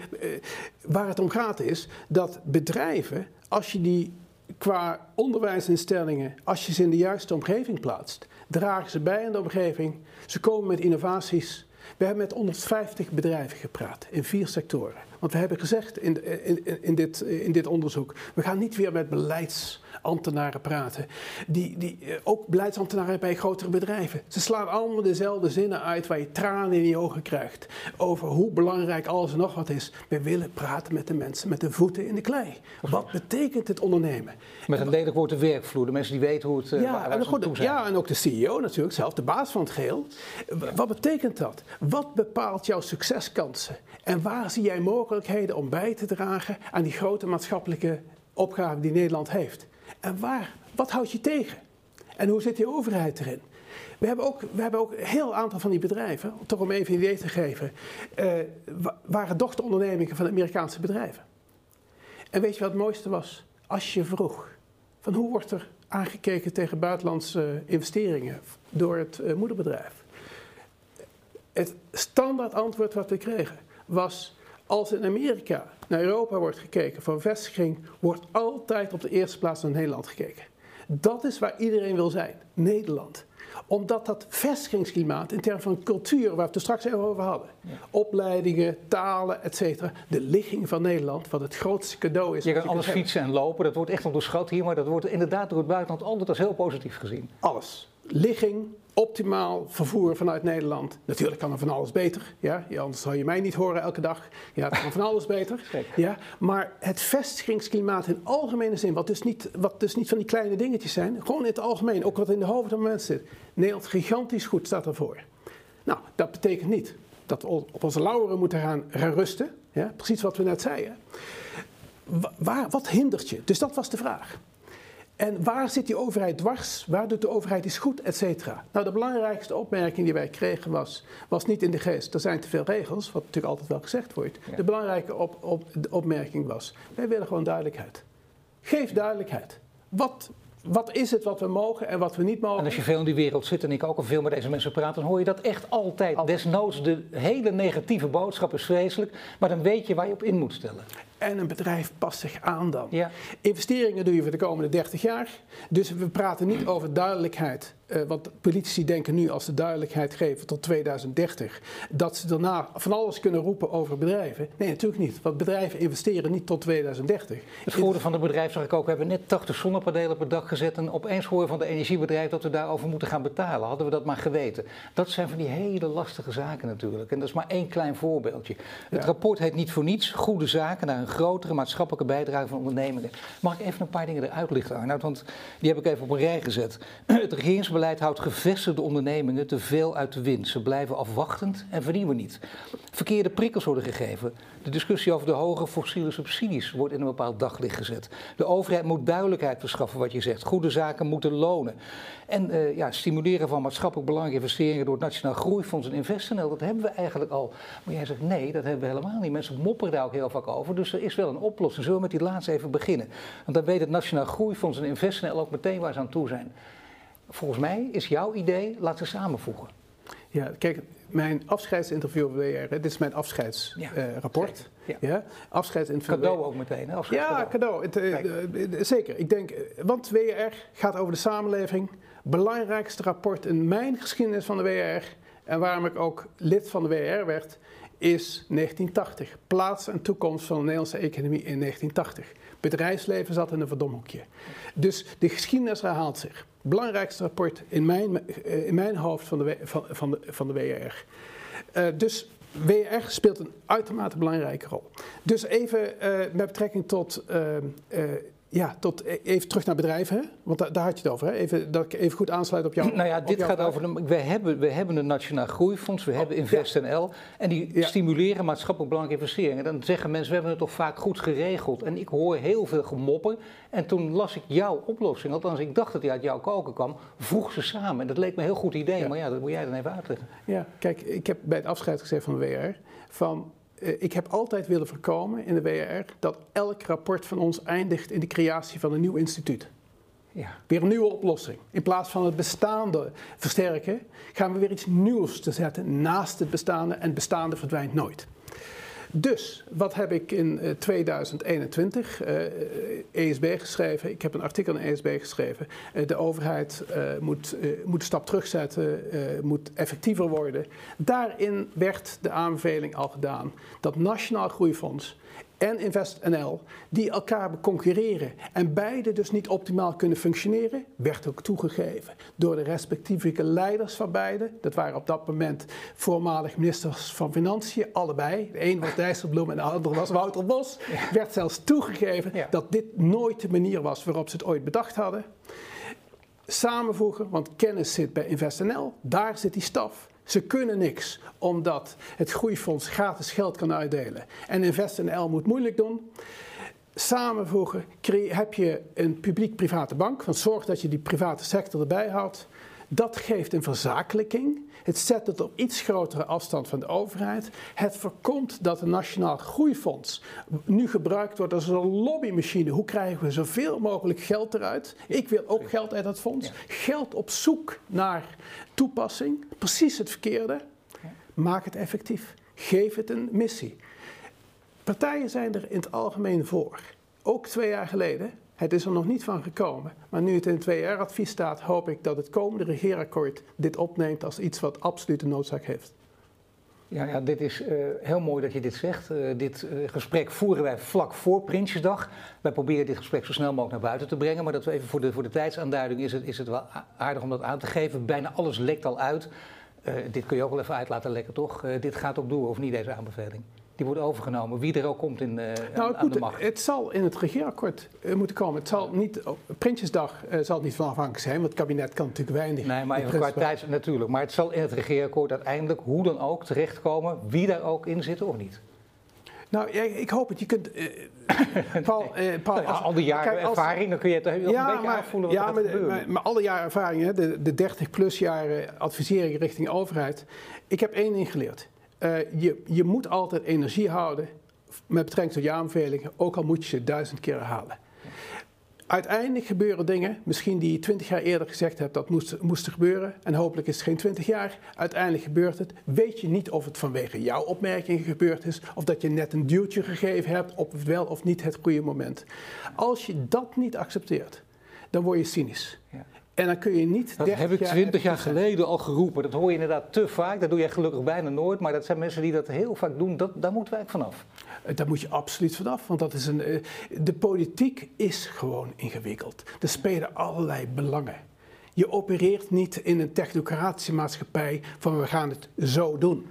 waar het om gaat is dat bedrijven, als je die qua onderwijsinstellingen, als je ze in de juiste omgeving plaatst, dragen ze bij aan de omgeving. Ze komen met innovaties. We hebben met 150 bedrijven gepraat in vier sectoren. Want we hebben gezegd in, in, in, dit, in dit onderzoek, we gaan niet weer met beleidsambtenaren praten. Die, die, eh, ook beleidsambtenaren bij grotere bedrijven. Ze slaan allemaal dezelfde zinnen uit waar je tranen in je ogen krijgt. Over hoe belangrijk alles en nog wat is. We willen praten met de mensen met de voeten in de klei. Wat betekent het ondernemen? Met een lelijk woord de werkvloer. De mensen die weten hoe het eh, ja, en goed, Ja, en ook de CEO natuurlijk, zelf de baas van het geheel. Wat betekent dat? Wat bepaalt jouw succeskansen? En waar zie jij mogelijkheden om bij te dragen aan die grote maatschappelijke opgave die Nederland heeft? En waar, wat houdt je tegen? En hoe zit die overheid erin? We hebben ook, we hebben ook een heel aantal van die bedrijven, toch om even een idee te geven, uh, waren dochterondernemingen van Amerikaanse bedrijven. En weet je wat het mooiste was? Als je vroeg van hoe wordt er aangekeken tegen buitenlandse investeringen door het uh, moederbedrijf? Het standaard antwoord wat we kregen was als in Amerika naar Europa wordt gekeken voor vestiging, wordt altijd op de eerste plaats naar Nederland gekeken. Dat is waar iedereen wil zijn, Nederland omdat dat vestigingsklimaat in termen van cultuur, waar we het er straks even over hadden, opleidingen, talen, etc., de ligging van Nederland, wat het grootste cadeau is. Je kan alles fietsen en lopen, dat wordt echt onderschat hier, maar dat wordt inderdaad door het buitenland altijd als heel positief gezien. Alles. Ligging, optimaal vervoer vanuit Nederland. Natuurlijk kan er van alles beter. Ja? anders zou je mij niet horen elke dag. Ja, het kan van alles beter. (laughs) Ja? Maar het vestigingsklimaat in algemene zin, wat dus, niet, wat dus niet van die kleine dingetjes zijn, gewoon in het algemeen, ook wat in de hoofden van mensen zit. Nederland gigantisch goed staat ervoor. Nou, dat betekent niet dat we op onze lauweren moeten gaan, rusten. Ja? Precies wat we net zeiden. Waar, wat hindert je? Dus dat was de vraag. En waar zit die overheid dwars? Waar doet de overheid iets goed, et cetera? Nou, de belangrijkste opmerking die wij kregen was, was niet in de geest, er zijn te veel regels, wat natuurlijk altijd wel gezegd wordt. De belangrijke op, op, de opmerking was, wij willen gewoon duidelijkheid. Geef duidelijkheid. Wat, wat is het wat we mogen en wat we niet mogen? En als je veel in die wereld zit en ik ook al veel met deze mensen praat, dan hoor je dat echt altijd. altijd. Desnoods de hele negatieve boodschap is vreselijk, maar dan weet je waar je op in moet stellen. En een bedrijf past zich aan dan. Investeringen doe je voor de komende 30 jaar. Dus we praten niet over duidelijkheid uh, want politici denken nu, als ze duidelijkheid geven tot 2030, dat ze daarna van alles kunnen roepen over bedrijven. Nee, natuurlijk niet. Want bedrijven investeren niet tot 2030. Het voordeel van het bedrijf zag ik ook. We hebben net 80 zonnepanelen per dag gezet. En opeens horen van de energiebedrijf dat we daarover moeten gaan betalen. Hadden we dat maar geweten. Dat zijn van die hele lastige zaken natuurlijk. En dat is maar één klein voorbeeldje. Het rapport heet niet voor niets Goede Zaken naar een grotere maatschappelijke bijdrage van ondernemingen. Mag ik even een paar dingen eruit lichten, Arnoud? Want die heb ik even op een rij gezet. (clears throat) Het regeringsbeleid beleid houdt gevestigde ondernemingen te veel uit de wind. Ze blijven afwachtend en vernieuwen niet. Verkeerde prikkels worden gegeven. De discussie over de hoge fossiele subsidies wordt in een bepaald daglicht gezet. De overheid moet duidelijkheid verschaffen wat je zegt. Goede zaken moeten lonen. En uh, ja, stimuleren van maatschappelijk belangrijke investeringen door het Nationaal Groeifonds en InvestNL, dat hebben we eigenlijk al. Maar jij zegt nee, dat hebben we helemaal niet. Mensen mopperen daar ook heel vaak over. Dus er is wel een oplossing. Zullen we met die laatste even beginnen? Want dan weet het Nationaal Groeifonds en InvestNL ook meteen waar ze aan toe zijn volgens mij is jouw idee, laten samenvoegen. Ja, kijk, mijn afscheidsinterview op WR, dit is mijn afscheidsrapport. Ja, uh, ja. Afscheidsinterview. Cadeau ook meteen, hè? Ja, cadeau. Het, uh, zeker. Ik denk, want WR gaat over de samenleving. Belangrijkste rapport in mijn geschiedenis van de WR en waarom ik ook lid van de WR werd, is 1980. Plaats en toekomst van de Nederlandse economie in 1980. Bedrijfsleven zat in een verdomhoekje. Dus de geschiedenis herhaalt zich. Belangrijkste rapport in mijn, eh, in mijn hoofd van de, van, van de, van de WR. Eh, dus WR speelt een uitermate belangrijke rol. Dus even uh, met betrekking tot ja, tot e- even terug naar bedrijven, hè? want daar had je het over. Hè? Even, dat ik even goed aansluit op jou. Nou ja, dit gaat over. De, we, hebben, we hebben een Nationaal Groeifonds, we oh, hebben InvestNL. En die stimuleren maatschappelijk belangrijke investeringen. Dan zeggen mensen, we hebben het toch vaak goed geregeld. En ik hoor heel veel gemopper. En toen las ik jouw oplossing, althans ik dacht dat die uit jouw koken kwam. Voeg ze samen. En dat leek me een heel goed idee, maar ja, dat moet jij dan even uitleggen. Ja, kijk, ik heb bij het afscheid gezegd van de WR. van ik heb altijd willen voorkomen in de WR dat elk rapport van ons eindigt in de creatie van een nieuw instituut. Ja. Weer een nieuwe oplossing. In plaats van het bestaande versterken, gaan we weer iets nieuws te zetten naast het bestaande en het bestaande verdwijnt nooit. Dus, wat heb ik in 2021 uh, ESB geschreven? Ik heb een artikel in ESB geschreven. De overheid moet, moet een stap terugzetten, moet effectiever worden. Daarin werd de aanbeveling al gedaan dat Nationaal Groeifonds en InvestNL, die elkaar concurreren en beide dus niet optimaal kunnen functioneren, werd ook toegegeven door de respectieve leiders van beide. Dat waren op dat moment voormalig ministers van Financiën, allebei. De een was Dijsselbloem en de andere was Wouter Bos. Werd zelfs toegegeven dat dit nooit de manier was waarop ze het ooit bedacht hadden. Samenvoegen, want kennis zit bij InvestNL, daar zit die staf. Ze kunnen niks, omdat het groeifonds gratis geld kan uitdelen. En InvestNL moet moeilijk doen. Samenvoegen heb je een publiek-private bank, want zorg dat je die private sector erbij houdt. Dat geeft een verzakelijking. Het zet het op iets grotere afstand van de overheid. Het voorkomt dat het Nationaal Groeifonds nu gebruikt wordt als een lobbymachine. Hoe krijgen we zoveel mogelijk geld eruit? Ik wil ook geld uit dat fonds. Geld op zoek naar toepassing. Precies het verkeerde. Maak het effectief. Geef het een missie. Partijen zijn er in het algemeen voor. Ook twee jaar geleden het is er nog niet van gekomen. Maar nu het in het 2R-advies staat, hoop ik dat het komende regeerakkoord dit opneemt als iets wat absolute noodzaak heeft. Ja, ja dit is uh, heel mooi dat je dit zegt. Uh, dit uh, gesprek voeren wij vlak voor Prinsjesdag. Wij proberen dit gesprek zo snel mogelijk naar buiten te brengen. Maar dat we even voor de, voor de tijdsaanduiding is het, is het wel aardig om dat aan te geven. Bijna alles lekt al uit. dit kun je ook wel even uit laten lekken, toch? dit gaat ook door, of niet, deze aanbeveling? Die wordt overgenomen, wie er ook komt in, uh, nou, aan, de macht. Het zal in het regeerakkoord uh, moeten komen. Het zal niet, op Prinsjesdag uh, zal het niet van afhankelijk zijn, want het kabinet kan natuurlijk weinig. Nee, maar even qua tijd natuurlijk. Maar het zal in het regeerakkoord uiteindelijk, hoe dan ook, terechtkomen, wie daar ook in zit of niet. Nou, ik hoop het. Je kunt. (coughs) Paul, Paul nou al die jaren ervaring, dan kun je het heel ja, een beetje maar, aanvoelen wat ja, er maar, maar, maar, alle jaren ervaring, de, de 30 plus jaren advisering richting overheid. Ik heb één ding geleerd. Uh, je, je moet altijd energie houden met betrekking tot je aanbevelingen, ook al moet je ze duizend keer herhalen. Uiteindelijk gebeuren dingen, misschien die je twintig jaar eerder gezegd hebt dat moest, moest gebeuren. En hopelijk is het geen twintig jaar. Uiteindelijk gebeurt het. Weet je niet of het vanwege jouw opmerkingen gebeurd is. Of dat je net een duwtje gegeven hebt op wel of niet het goede moment. Als je dat niet accepteert, dan word je cynisch. Ja. En dan kun je niet. Dat heb ik twintig jaar geleden al geroepen. Dat hoor je inderdaad te vaak. Dat doe je gelukkig bijna nooit. Maar dat zijn mensen die dat heel vaak doen. Dat, daar moeten wij vanaf. Eh, daar moet je absoluut vanaf. Want dat is een, eh, de politiek is gewoon ingewikkeld. Er spelen allerlei belangen. Je opereert niet in een technocratische maatschappij van we gaan het zo doen.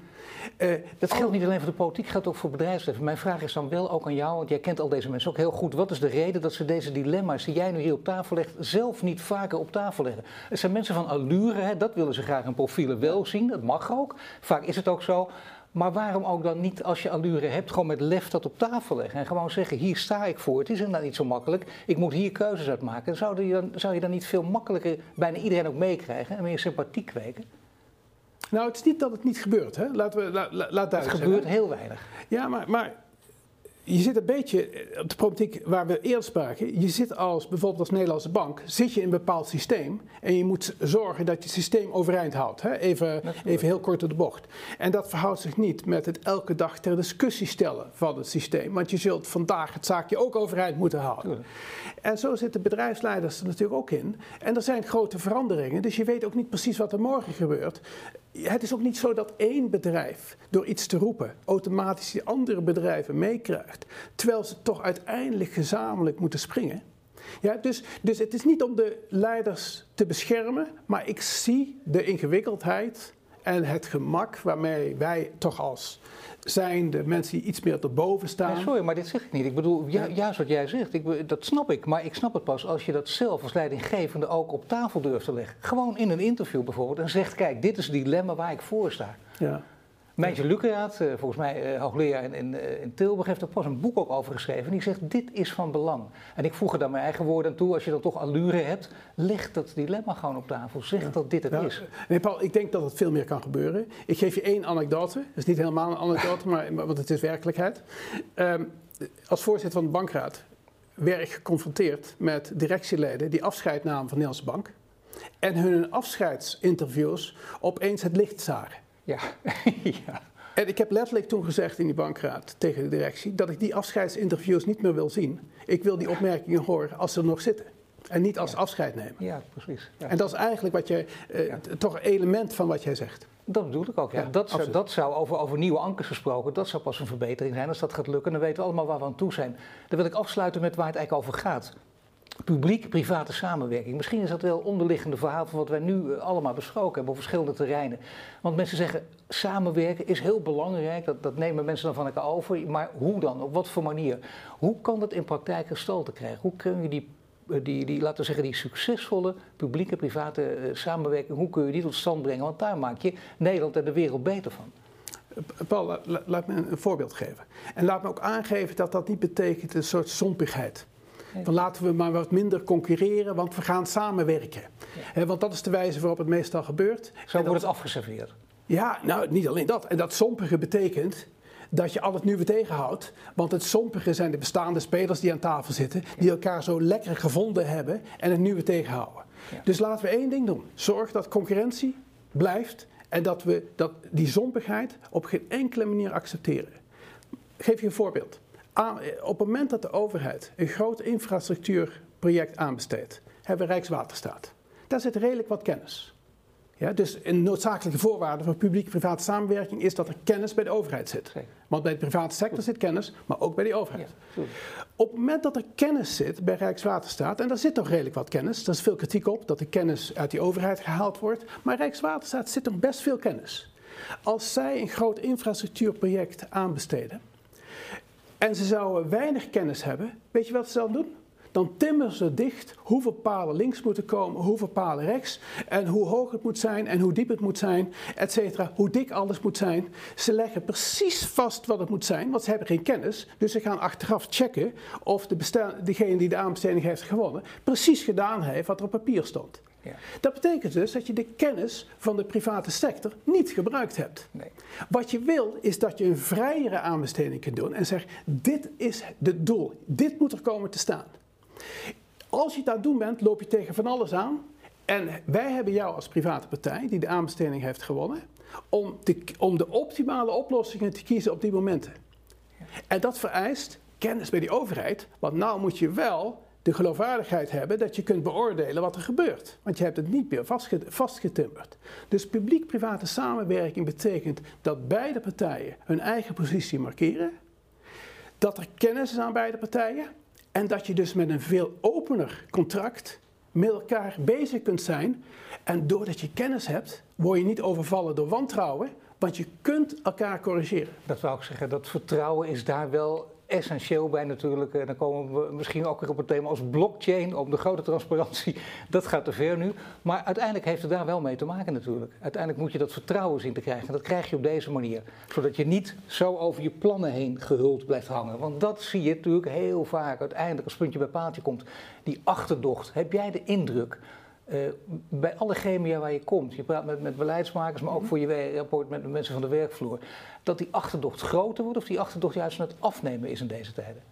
Uh, dat geldt niet alleen voor de politiek, geldt ook voor bedrijfsleven. Mijn vraag is dan wel ook aan jou, want jij kent al deze mensen ook heel goed. Wat is de reden dat ze deze dilemma's die jij nu hier op tafel legt, zelf niet vaker op tafel leggen? Het zijn mensen van allure, hè, dat willen ze graag in profielen wel zien, dat mag ook. Vaak is het ook zo. Maar waarom ook dan niet, als je allure hebt, gewoon met lef dat op tafel leggen? En gewoon zeggen, hier sta ik voor. Het is inderdaad niet zo makkelijk. Ik moet hier keuzes uitmaken. Zou je dan, zou je dan niet veel makkelijker bijna iedereen ook meekrijgen en meer sympathie kweken? Nou, het is niet dat het niet gebeurt. Hè? Laten we, la, laat Het gebeurt heel weinig. Ja, maar, maar je zit een beetje eh, op de problematiek waar we eerst spraken. Je zit als bijvoorbeeld als Nederlandse bank, zit je in een bepaald systeem en je moet zorgen dat je systeem overeind houdt. Hè? Even, even heel kort op de bocht. En dat verhoudt zich niet met het elke dag ter discussie stellen van het systeem. Want je zult vandaag het zaakje ook overeind moeten houden. En zo zitten bedrijfsleiders er natuurlijk ook in. En er zijn grote veranderingen, dus je weet ook niet precies wat er morgen gebeurt het is ook niet zo dat één bedrijf door iets te roepen automatisch die andere bedrijven meekrijgt, terwijl ze toch uiteindelijk gezamenlijk moeten springen. Ja, dus, dus het is niet om de leiders te beschermen, maar ik zie de ingewikkeldheid en het gemak waarmee wij toch als zijn de mensen die iets meer erboven staan. sorry, maar dit zeg ik niet. Ik bedoel, ju juist wat jij zegt, ik, dat snap ik. Maar ik snap het pas als je dat zelf als leidinggevende ook op tafel durft te leggen. Gewoon in een interview bijvoorbeeld. En zegt, kijk, dit is het dilemma waar ik voor sta. Ja. Meintje Lucraat, eh, volgens mij uh, hoogleraar in, in, eh, in, Tilburg, heeft er pas een boek ook over geschreven. En die zegt, dit is van belang. En ik voeg er dan mijn eigen woorden aan toe. Als je dan toch allure hebt, leg dat dilemma gewoon op tafel. Zeg dat dit het is. Nee, Paul, ik denk dat het veel meer kan gebeuren. Ik geef je één anekdote. Het is niet helemaal een anekdote, maar, want het is werkelijkheid. Um, als voorzitter van de bankraad werd ik geconfronteerd met directieleden die afscheid namen van de Nederlandse Bank. En hun afscheidsinterviews opeens het licht zagen. Ja. (laughs) ja. En ik heb letterlijk toen gezegd in die bankraad tegen de directie dat ik die afscheidsinterviews niet meer wil zien. Ik wil die opmerkingen horen als ze er nog zitten. En niet als afscheid nemen. Ja, precies. Ja. En dat is eigenlijk wat je, uh, toch een element van wat jij zegt. Dat bedoel ik ook. Ja. dat, zou, dat zou over, over nieuwe ankers gesproken, dat zou pas een verbetering zijn. Als dat gaat lukken, dan weten we allemaal waar we aan toe zijn. Dan wil ik afsluiten met waar het eigenlijk over gaat publiek-private samenwerking. Misschien is dat wel onderliggende verhaal van wat wij nu eh, allemaal besproken hebben op verschillende terreinen. Want mensen zeggen samenwerken is heel belangrijk, dat, dat nemen mensen dan van elkaar over. Maar hoe dan? Op wat voor manier? Hoe kan dat in praktijk gestalte krijgen? Hoe kun je die, eh, die, die, laten zeggen, die succesvolle publieke-private eh, samenwerking, hoe kun je die tot stand brengen? Want daar maak je Nederland en de wereld beter van. Paul, laat me een voorbeeld geven. En laat me ook aangeven dat dat niet betekent een soort zompigheid. Dan laten we maar wat minder concurreren, want we gaan samenwerken. want dat is de wijze waarop het meestal gebeurt. Zo wordt het afgeserveerd. Ja, nou niet alleen dat. En dat sompige betekent dat je al het nieuwe tegenhoudt. Want het sompige zijn de bestaande spelers die aan tafel zitten, die elkaar zo lekker gevonden hebben en het nieuwe tegenhouden. Dus laten we één ding doen. Zorg dat concurrentie blijft en dat we dat, die zompigheid op geen enkele manier accepteren. Ik geef je een voorbeeld op het moment dat de overheid een groot infrastructuurproject aanbesteedt, hebben we Rijkswaterstaat. Daar zit redelijk wat kennis. Ja, dus een noodzakelijke voorwaarde voor publiek-private samenwerking is dat er kennis bij de overheid zit. Want bij de private sector zit kennis, maar ook bij de overheid. op het moment dat er kennis zit bij Rijkswaterstaat, en daar zit toch redelijk wat kennis, er is veel kritiek op dat de kennis uit die overheid gehaald wordt, maar Rijkswaterstaat zit er best veel kennis. Als zij een groot infrastructuurproject aanbesteden, en ze zouden weinig kennis hebben, weet je wat ze dan doen? Dan timmeren ze dicht hoeveel palen links moeten komen, hoeveel palen rechts, en hoe hoog het moet zijn en hoe diep het moet zijn, et cetera, hoe dik alles moet zijn. Ze leggen precies vast wat het moet zijn, want ze hebben geen kennis. Dus ze gaan achteraf checken of de degene die de aanbesteding heeft gewonnen, precies gedaan heeft wat er op papier stond. Ja. Dat betekent dus dat je de kennis van de private sector niet gebruikt hebt. Nee. Wat je wil is dat je een vrijere aanbesteding kunt doen en zegt: dit is het doel, dit moet er komen te staan. Als je het aan het doen bent, loop je tegen van alles aan. En wij hebben jou als private partij, die de aanbesteding heeft gewonnen, om, om de optimale oplossingen te kiezen op die momenten. En dat vereist kennis bij die overheid, want nou moet je wel de geloofwaardigheid hebben dat je kunt beoordelen wat er gebeurt. Want je hebt het niet meer vastgetimmerd. Dus publiek-private samenwerking betekent dat beide partijen hun eigen positie markeren, dat er kennis is aan beide partijen en dat je dus met een veel opener contract met elkaar bezig kunt zijn. En doordat je kennis hebt, word je niet overvallen door wantrouwen, want je kunt elkaar corrigeren. Dat wou ik zeggen, dat vertrouwen is daar wel essentieel bij natuurlijk. En dan komen we misschien ook weer op het thema als blockchain, om de grote transparantie. (laughs) Dat gaat te ver nu. Maar uiteindelijk heeft het daar wel mee te maken natuurlijk. Uiteindelijk moet je dat vertrouwen zien te krijgen. En dat krijg je op deze manier. Zodat je niet zo over je plannen heen gehuld blijft hangen. Want dat zie je natuurlijk heel vaak. Uiteindelijk als puntje bij paaltje komt. Die achterdocht. Heb jij de indruk uh, bij alle chemia waar je komt, je praat met, met beleidsmakers, maar ook voor je rapport met de mensen van de werkvloer, dat die achterdocht groter wordt of die achterdocht juist aan het afnemen is in deze tijden?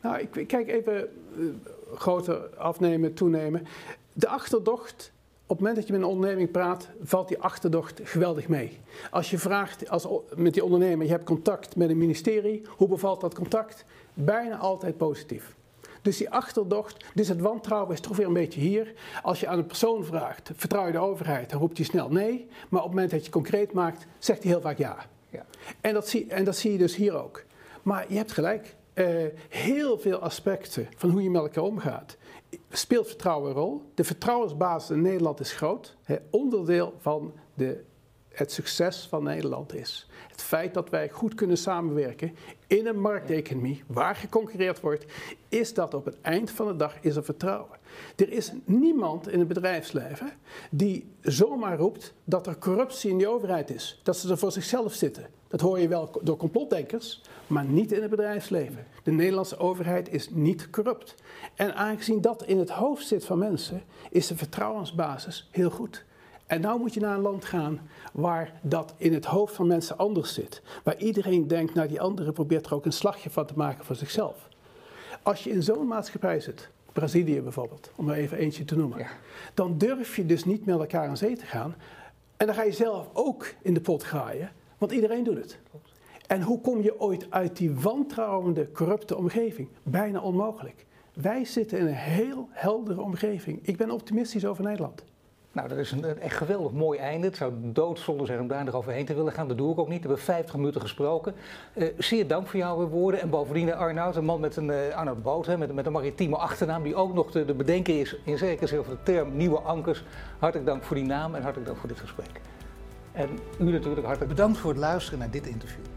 Nou, ik kijk even uh, groter afnemen, toenemen. De achterdocht, op het moment dat je met een onderneming praat, valt die achterdocht geweldig mee. Als je vraagt als, met die ondernemer, je hebt contact met een ministerie, hoe bevalt dat contact? Bijna altijd positief. Dus die achterdocht, dus het wantrouwen is toch weer een beetje hier. Als je aan een persoon vraagt, vertrouw je de overheid, dan roept hij snel nee. Maar op het moment dat je het concreet maakt, zegt hij heel vaak ja. ja. En, dat zie, en dat zie je dus hier ook. Maar je hebt gelijk, uh, heel veel aspecten van hoe je met elkaar omgaat speelt vertrouwen een rol. De vertrouwensbasis in Nederland is groot. Hè, onderdeel van de het succes van Nederland is. Het feit dat wij goed kunnen samenwerken in een markteconomie waar geconcurreerd wordt, is dat op het eind van de dag is er vertrouwen. Er is niemand in het bedrijfsleven die zomaar roept dat er corruptie in de overheid is. Dat ze er voor zichzelf zitten. Dat hoor je wel door complotdenkers, maar niet in het bedrijfsleven. De Nederlandse overheid is niet corrupt. En aangezien dat in het hoofd zit van mensen, is de vertrouwensbasis heel goed. En nou moet je naar een land gaan waar dat in het hoofd van mensen anders zit. Waar iedereen denkt, nou die andere probeert er ook een slagje van te maken voor zichzelf. Als je in zo'n maatschappij zit, Brazilië bijvoorbeeld, om er even eentje te noemen, dan durf je dus niet met elkaar aan zee te gaan. En dan ga je zelf ook in de pot graaien, want iedereen doet het. En hoe kom je ooit uit die wantrouwende, corrupte omgeving? Bijna onmogelijk. Wij zitten in een heel heldere omgeving. Ik ben optimistisch over Nederland. Nou, dat is een, echt geweldig mooi einde. Het zou doodzonde zijn om daar nog overheen te willen gaan. Dat doe ik ook niet. We hebben 50 minuten gesproken. Uh, zeer dank voor jouw woorden. En bovendien Arnoud, een man met een uh, Arnoud Boot, met, met, een maritieme achternaam, die ook nog de, de bedenker is in zekere zin over de term nieuwe ankers. Hartelijk dank voor die naam en hartelijk dank voor dit gesprek. En u natuurlijk hartelijk bedankt voor het luisteren naar dit interview.